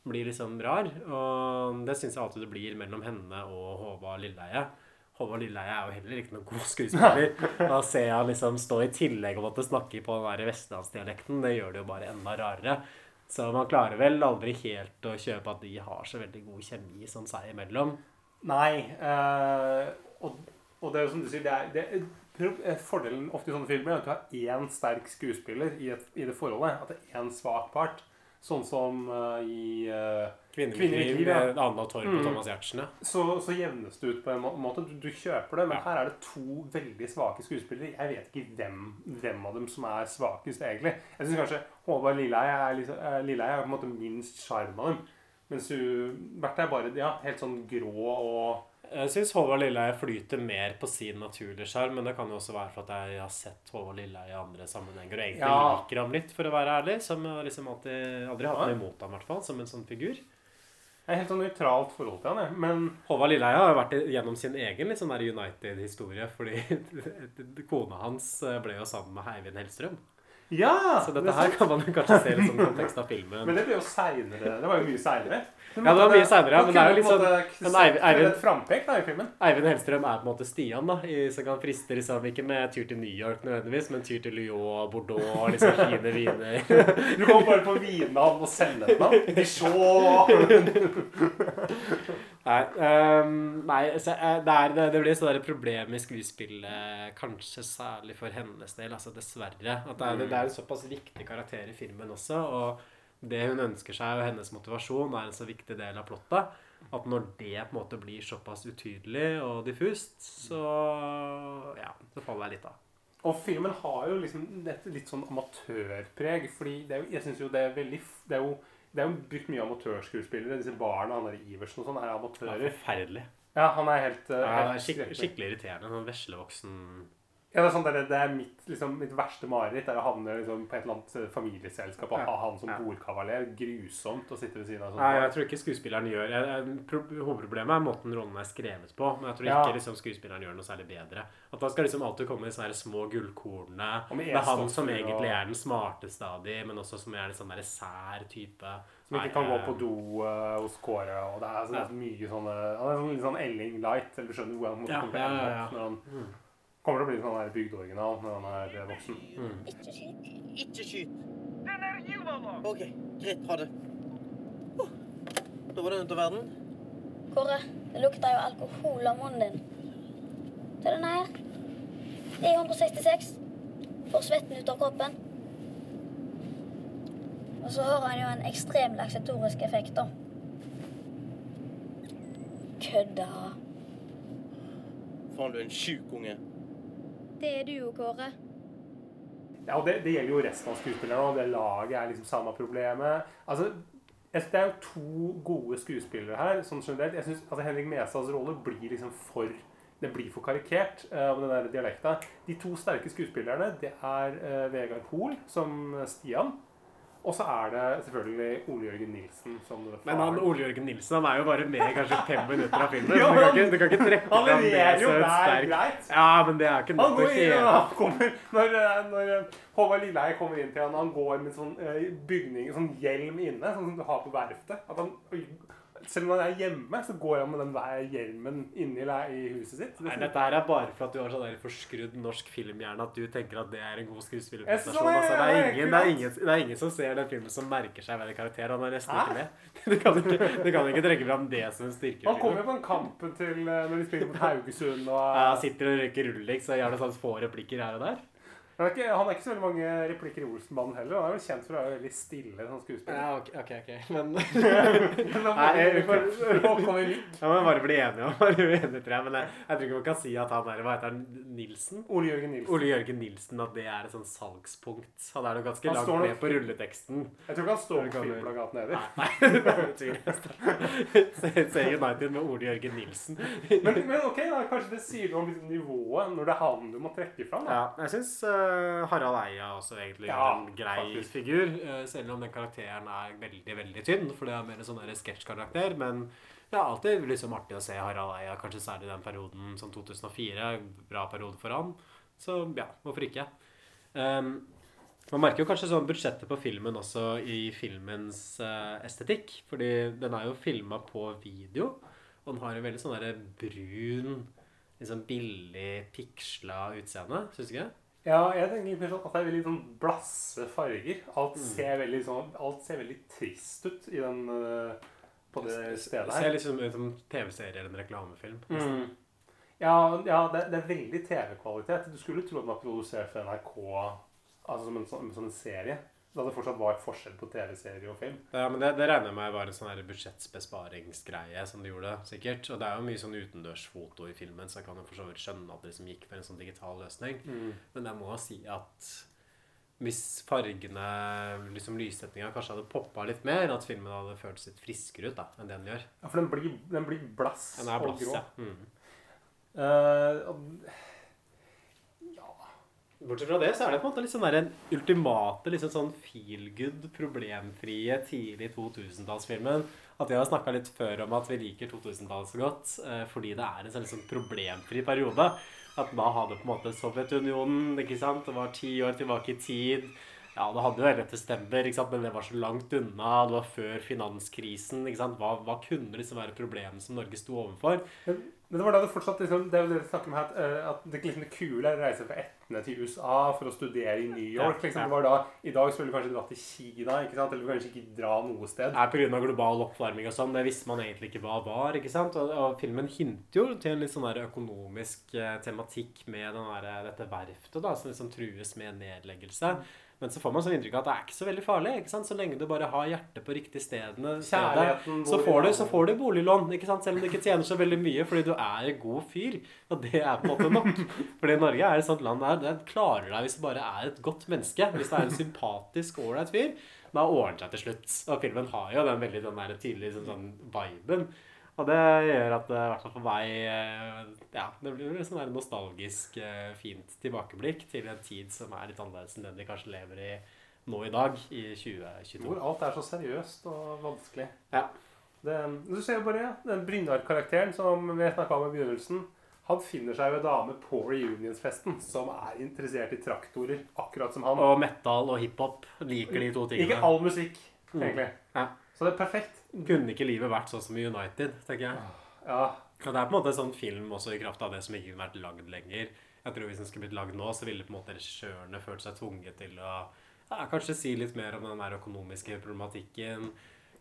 blir liksom rar. Og det syns jeg alltid det blir mellom henne og Håvard Lilleheie. Håvard Lilleheie er jo heller ikke noen god skuespiller. Da ser jeg han liksom stå i tillegg og måtte snakke på den der vestlandsdialekten. Det gjør det jo bare enda rarere. Så man klarer vel aldri helt å kjøpe at de har så veldig god kjemi sånn seg imellom. Nei. Øh, og, og det er jo som du sier, det er, det er eh, Fordelen ofte i sånne filmer er at du har én sterk skuespiller i, et, i det forholdet. At det er én svak part. Sånn som øh, i uh, Kvinnelig liv med Anna Torp og Thomas Giertsen, ja. Så, så jevnes det ut på en måte. Du, du kjøper det, men her er det to veldig svake skuespillere. Jeg vet ikke hvem, hvem av dem som er svakest, egentlig. Jeg syns kanskje Håvard Lilleheie er, liksom, eh, Lilleheie er på en måte minst sjarm av dem. Mens hun Berthe er bare ja, helt sånn grå og Jeg syns Håvard Lilleheie flyter mer på sin naturlige sjarm, men det kan jo også være for at jeg har sett Håvard Lilleheie i andre sammenhenger og egentlig Ja. liker ham litt, for å være ærlig. Som liksom alltid, aldri hatt Ja. noe imot ham, i hvert fall, som en sånn figur. Jeg er helt sånn nøytralt forhold til han, jeg. Men Håvard Lilleheie har jo vært gjennom sin egen litt sånn der United-historie, fordi kona hans eh, ble jo sammen med Eivind Hellstrøm. Ja! Så dette det er her kan man jo kanskje se litt sånn kontekst av filmen. Men det ble jo seinere. Det var jo mye seinere. Ja, det var mye senere, men det er jo litt sånn men Eivind, Eivind, frampek da i filmen. Eivind Hellstrøm er på en måte Stian, da, i, som kan friste liksom ikke med tur til New York nødvendigvis, men tur til Lyon Bordeaux liksom fine viner. Du kommer bare på vinhavn og sennepnavn. Dijon. Nei, um, nei så, eh, det, er, det, det blir sånn et problem i skuespillet, kanskje særlig for hennes del, altså dessverre. At det er, det er en såpass viktig karakter i filmen også, og det hun ønsker seg og hennes motivasjon er en så viktig del av plottet, at når det på en måte blir såpass utydelig og diffust, så ja, så faller jeg litt av. Og filmen har jo liksom et litt sånn amatørpreg. fordi det er jo, jeg synes jo det er veldig Det er jo, det er jo brukt mye amatørskuespillere. Disse barna, han der Iversen og sånn, er Ja, amatører. forferdelig. Ja, han er helt, eh, Ja, helt skikk, skrekkelig. skikkelig irriterende. Sånn veslevoksen Ja, det er sånn der, det er mitt, liksom, mitt verste mareritt er å havne liksom, på et eller annet eh, familieselskap og ha han som Ja. bordkavaler. Grusomt å sitte ved siden av sånn. Nei, jeg tror ikke skuespilleren gjør jeg, jeg, pro, Hovedproblemet er måten rollen er skrevet på. Men jeg tror Ja. ikke liksom, skuespilleren gjør noe særlig bedre. At Da skal liksom alltid komme de sånne små gullkornene. Med Det er han som egentlig er den smarteste av de, men også som er en sånn der sær type. Som ikke kan gå eh, på do uh, hos Kåre. Og det er så Ja. mye sånne Han er sånn, litt sånn Elling Light. Eller du skjønner hvor han måtte Ja, komme ja, ja, ja. Mm. kommer til å bli sånn her bygdeoriginal når han er voksen. Mm. Ikke skyt. OK, greit. Ha det. Oh, da var det ute av verden. Kåre, det lukter jo alkohol av munnen din. Se denne her. E166. Får svetten ut av kroppen. Og så har han jo en ekstrem laksatorisk effekt, da. Kødda. Faen, du er en sjuk unge. Det er du jo, Kåre. Ja, og det, det gjelder jo resten av skuespillerne og Det laget er liksom samme problemet. Altså, jeg Det er jo to gode skuespillere her. sånn generelt. Jeg synes, altså Henrik Mesas rolle blir liksom for det blir for karikert uh, med den der dialekta. De to sterke skuespillerne det er uh, Vegard Hoel som Stian. Og så er det selvfølgelig Ole Jørgen Nilsen som Men han Ole Jørgen Nilsen han er jo bare med i kanskje fem minutter av filmen. Du, kan ikke, du kan ikke trekke han fram det så sterkt. Ja, men det er ikke Han nok går å kommer, når, eh, når eh, Håvard Lilleheie kommer inn til han, han går med sånn eh, bygning, sånn hjelm inne, sånn som du har på verftet. At han selv om han er hjemme, så går han med den der hjelmen inni i huset sitt. Nei, dette her er bare for at du har sånn der forskrudd norsk filmhjerne at du tenker at det er en god skuespillerprestasjon. er- Altså, det, er ingen, det, er ingen, det er ingen som ser den filmen som merker seg hver karakter. Han er nesten ikke med. Du kan ikke, du kan ikke trekke fram det som en styrke. Han kommer jo på den kampen til eh, når de spiller mot Haugesund og Ja, sitter og røyker rullings og gjør noen sånn få replikker her og der. Han er ikke, han er ikke så veldig mange replikker i Olsenbanden heller. Han er vel kjent for å være veldig stille som skuespiller. Ja, ok, ok. ok. Men må Nei, vi får, komme mikk. Ja, bare bli enige om bare bli enige, tror jeg. Men jeg, jeg tror ikke man kan si at han er Hva heter han? Nilsen? Ole Jørgen Nilsen. Ole Jørgen Nilsen, at det er et sånn salgspunkt. Han er nok ganske Han langt nok- ned på rulleteksten. Jeg tror ikke han står på filmplakaten heller. Nei, det. Se- United med Ole Jørgen Nilsen. Men, men ok, da, kanskje det sier noe om liksom nivået når det er han du må trekke fram. Da. Ja, jeg syns Harald Eia også egentlig Ja, en grei faktisk. figur. eh, selv om den karakteren er veldig veldig tynn, for det er mer en sånn sketsjkarakter. Men det er alltid liksom artig å se Harald Eia, kanskje særlig den perioden som 2004. Bra periode for han. Så ja, hvorfor ikke? Um, man merker jo kanskje sånn budsjettet på filmen også i filmens uh, estetikk. Fordi den er jo filma på video, og den har en veldig sånn der brun, liksom billig, piksla utseende. Syns du ikke? Ja, jeg tenker sånn at det er veldig sånn blasse farger. Alt, Mm. ser veldig, sånn, alt ser veldig trist ut i den, øh, på det stedet her. Det ser liksom ut som TV-serie eller en reklamefilm. Mm. Ja, ja det, det er veldig TV-kvalitet. Du skulle tro at den var produsert for NRK altså som en, sånn- som en serie. Da det fortsatt var forskjell på TV-serie og film. Ja, men det, det regner jeg med var en sånn budsjettbesparingsgreie som de gjorde, sikkert. Og det er jo mye sånn utendørsfoto i filmen, så jeg kan jo for så vidt skjønne at det liksom gikk for en sånn digital løsning. Mm. Men jeg må si at hvis fargene, liksom lyssettinga, kanskje hadde poppa litt mer, at filmen hadde føltes litt friskere ut da, enn det den gjør. Ja, for den blir, den blir blass Den er blass, og grå. ja. Mm. Og- Bortsett fra det, så er det på en måte sånn der en ultimate liksom sånn feel good, problemfrie, tidlig 2000-tallsfilmen. At vi har snakka litt før om at vi liker 2000-tallet så godt eh, fordi det er en sånn liksom problemfri periode. At da hadde på en måte Sovjetunionen ikke sant? Det var ti år tilbake i tid. Ja, det hadde jo 11. september, men det var så langt unna. Det var før finanskrisen. Hva, hva kunne liksom være problemet som Norge sto overfor? Men, men det var da det fortsatt liksom, Det er jo det vi snakker om her, at, eh, at det, liksom, det kule er å reise fra Etne til USA for å studere i New York. Ja, liksom, ja. det var da, I dag skulle du kanskje dra til Kina, ikke sant? eller kanskje ikke dra noe sted. er pga. global oppvarming og sånn. Det visste man egentlig ikke hva var. ikke sant? Og, og filmen hinter jo til en litt sånn der økonomisk eh, tematikk med den der, dette verftet da, som liksom trues med nedleggelse. Men så får man sånn inntrykk av at det er ikke så veldig farlig. ikke sant? Så lenge du bare har hjertet på riktig stedene, stedet, så får, du, så får du boliglån. ikke sant? Selv om du ikke tjener så veldig mye fordi du er en god fyr. Og det er på en måte nok. Fordi Norge er et sånt land der det klarer deg hvis du bare er et godt menneske. Hvis du er en sympatisk, ålreit fyr. Da ordner det seg til slutt. Og filmen har jo den veldig den der tydelige sånn, sånn viben. Og det gjør at det, i hvert fall for meg eh, Ja, det blir et sånn nostalgisk, eh, fint tilbakeblikk til en tid som er litt annerledes enn den vi kanskje lever i nå i dag, i 2022. Hvor alt er så seriøst og vanskelig. Ja. Det, du ser jo bare den Brynjar-karakteren som vi snakka om i begynnelsen. Han finner seg jo en dame på reunionsfesten som er interessert i traktorer, akkurat som han. Og metal og hiphop liker de to tingene. Ikke all musikk, Mm. egentlig. Ja. Så det er perfekt. Kunne ikke livet vært sånn som i United, tenker jeg. Ja. Og det er på en måte en sånn film også i kraft av det som ikke kunne vært lagd lenger. Jeg tror Hvis den skulle blitt lagd nå, så ville på en måte regissørene følt seg tvunget til å ja, kanskje si litt mer om den der økonomiske problematikken.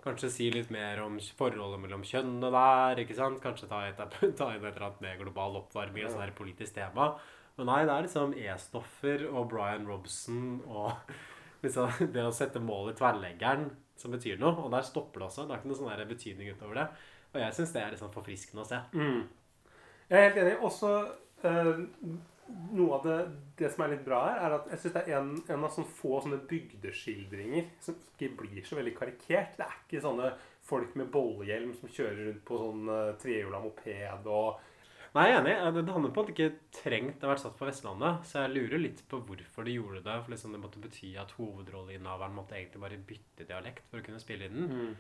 Kanskje si litt mer om forholdet mellom kjønnene der. ikke sant? Kanskje ta, et, ta inn et eller annet med global oppvarming og sånn her politisk tema. Men nei, det er liksom E-stoffer og Brian Robson og liksom det å sette mål i tverrleggeren som betyr noe. Og der stopper det også. Det er ikke noe sånn betydning utover det. Og jeg syns det er liksom forfriskende å se. Mm. Jeg er helt enig. Også eh, noe av det, det som er litt bra her, er at jeg syns det er en, en av sånne få sånne bygdeskildringer som ikke blir så veldig karikert. Det er ikke sånne folk med bollehjelm som kjører rundt på sånn uh, trehjula moped og Nei, jeg er enig. Det hadde på en måte ikke trengt å vært satt på Vestlandet. Så jeg lurer litt på hvorfor de gjorde det. For liksom det måtte bety at hovedrolleinnehaveren måtte egentlig bare bytte dialekt for å kunne spille i den. Mm.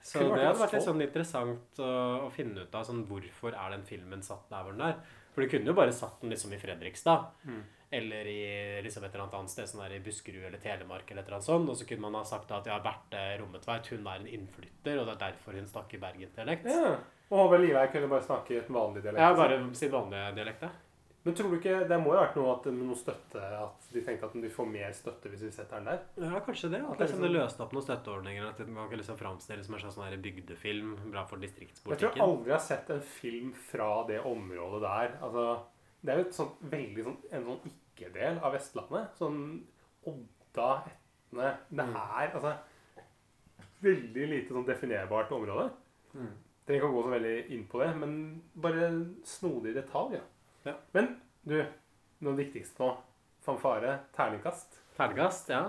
Så det hadde vært litt sånn interessant å, å finne ut av sånn, hvorfor er den filmen satt der hvor den er. For du kunne jo bare satt den liksom i Fredrikstad. Mm. Eller i liksom et eller annet annet sted, sånn der i Buskerud eller Telemark eller et eller annet sånt. Og så kunne man ha sagt at ja, Berthe Rommetveit hun er en innflytter, og det er derfor hun snakker bergensdialekt. Ja. Og Håvard Livei kunne bare snakke et vanlig dialekt. Ja, bare sin vanlige dialekt, ja. Men tror du ikke Det må jo ha vært noe, at, noe støtte At de tenkte at de får mer støtte hvis vi setter den der? Ja, kanskje det. At At det liksom det løste opp noen støtteordninger. At man kan liksom det som en slags sånn bygdefilm. Bra for distriktspolitikken. Jeg tror jeg aldri har sett en film fra det området der. Altså, det er jo et sånt veldig sånn, en sånn ikke-del av Vestlandet. Sånn Odda, Etne Det Mm. er altså veldig lite sånn definerbart område. Mm. Trenger ikke å gå så veldig inn på det, men bare snodig detalj. Ja. Ja. Men du, noe viktigste nå. Fanfare. Terningkast. Terningkast, ja.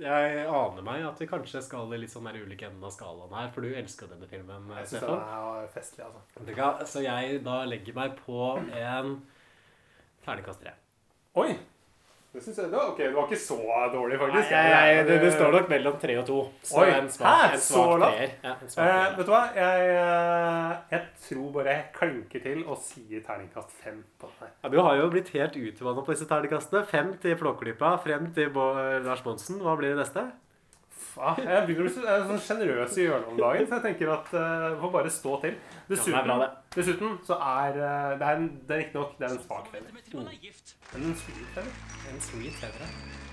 Jeg aner meg at vi kanskje skal i litt sånn der ulike enden av skalaen her, for du elsker denne filmen, Jeg syns den Stefan. er festlig, altså. Så jeg da legger meg på en terningkast tre. Oi! Det synes jeg, da, ok, det var ikke så dårlig, faktisk. Nei, jeg- det, det står nok mellom tre og to. Så Oi, en svak, hæ? en Så svak lavt? treer. Ja, en svak Eh, vet du hva? Jeg, eh, jeg tror bare jeg klinker til og sier terningkast fem på den her. Ja, du har jo blitt helt utvanna på disse terningkastene. Fem til Flåklypa, frem til Lars Monsen. Hva blir det neste? Ja, jeg begynner å bli så, er sånn sjenerøs i hjørnet om dagen, så jeg tenker at det får bare stå til. Dessuten, Ja, er bra, dessuten så er uh, det er, en- det er riktignok en svak. Sentimental gift. Men en sweet femmer. En sweet femmer.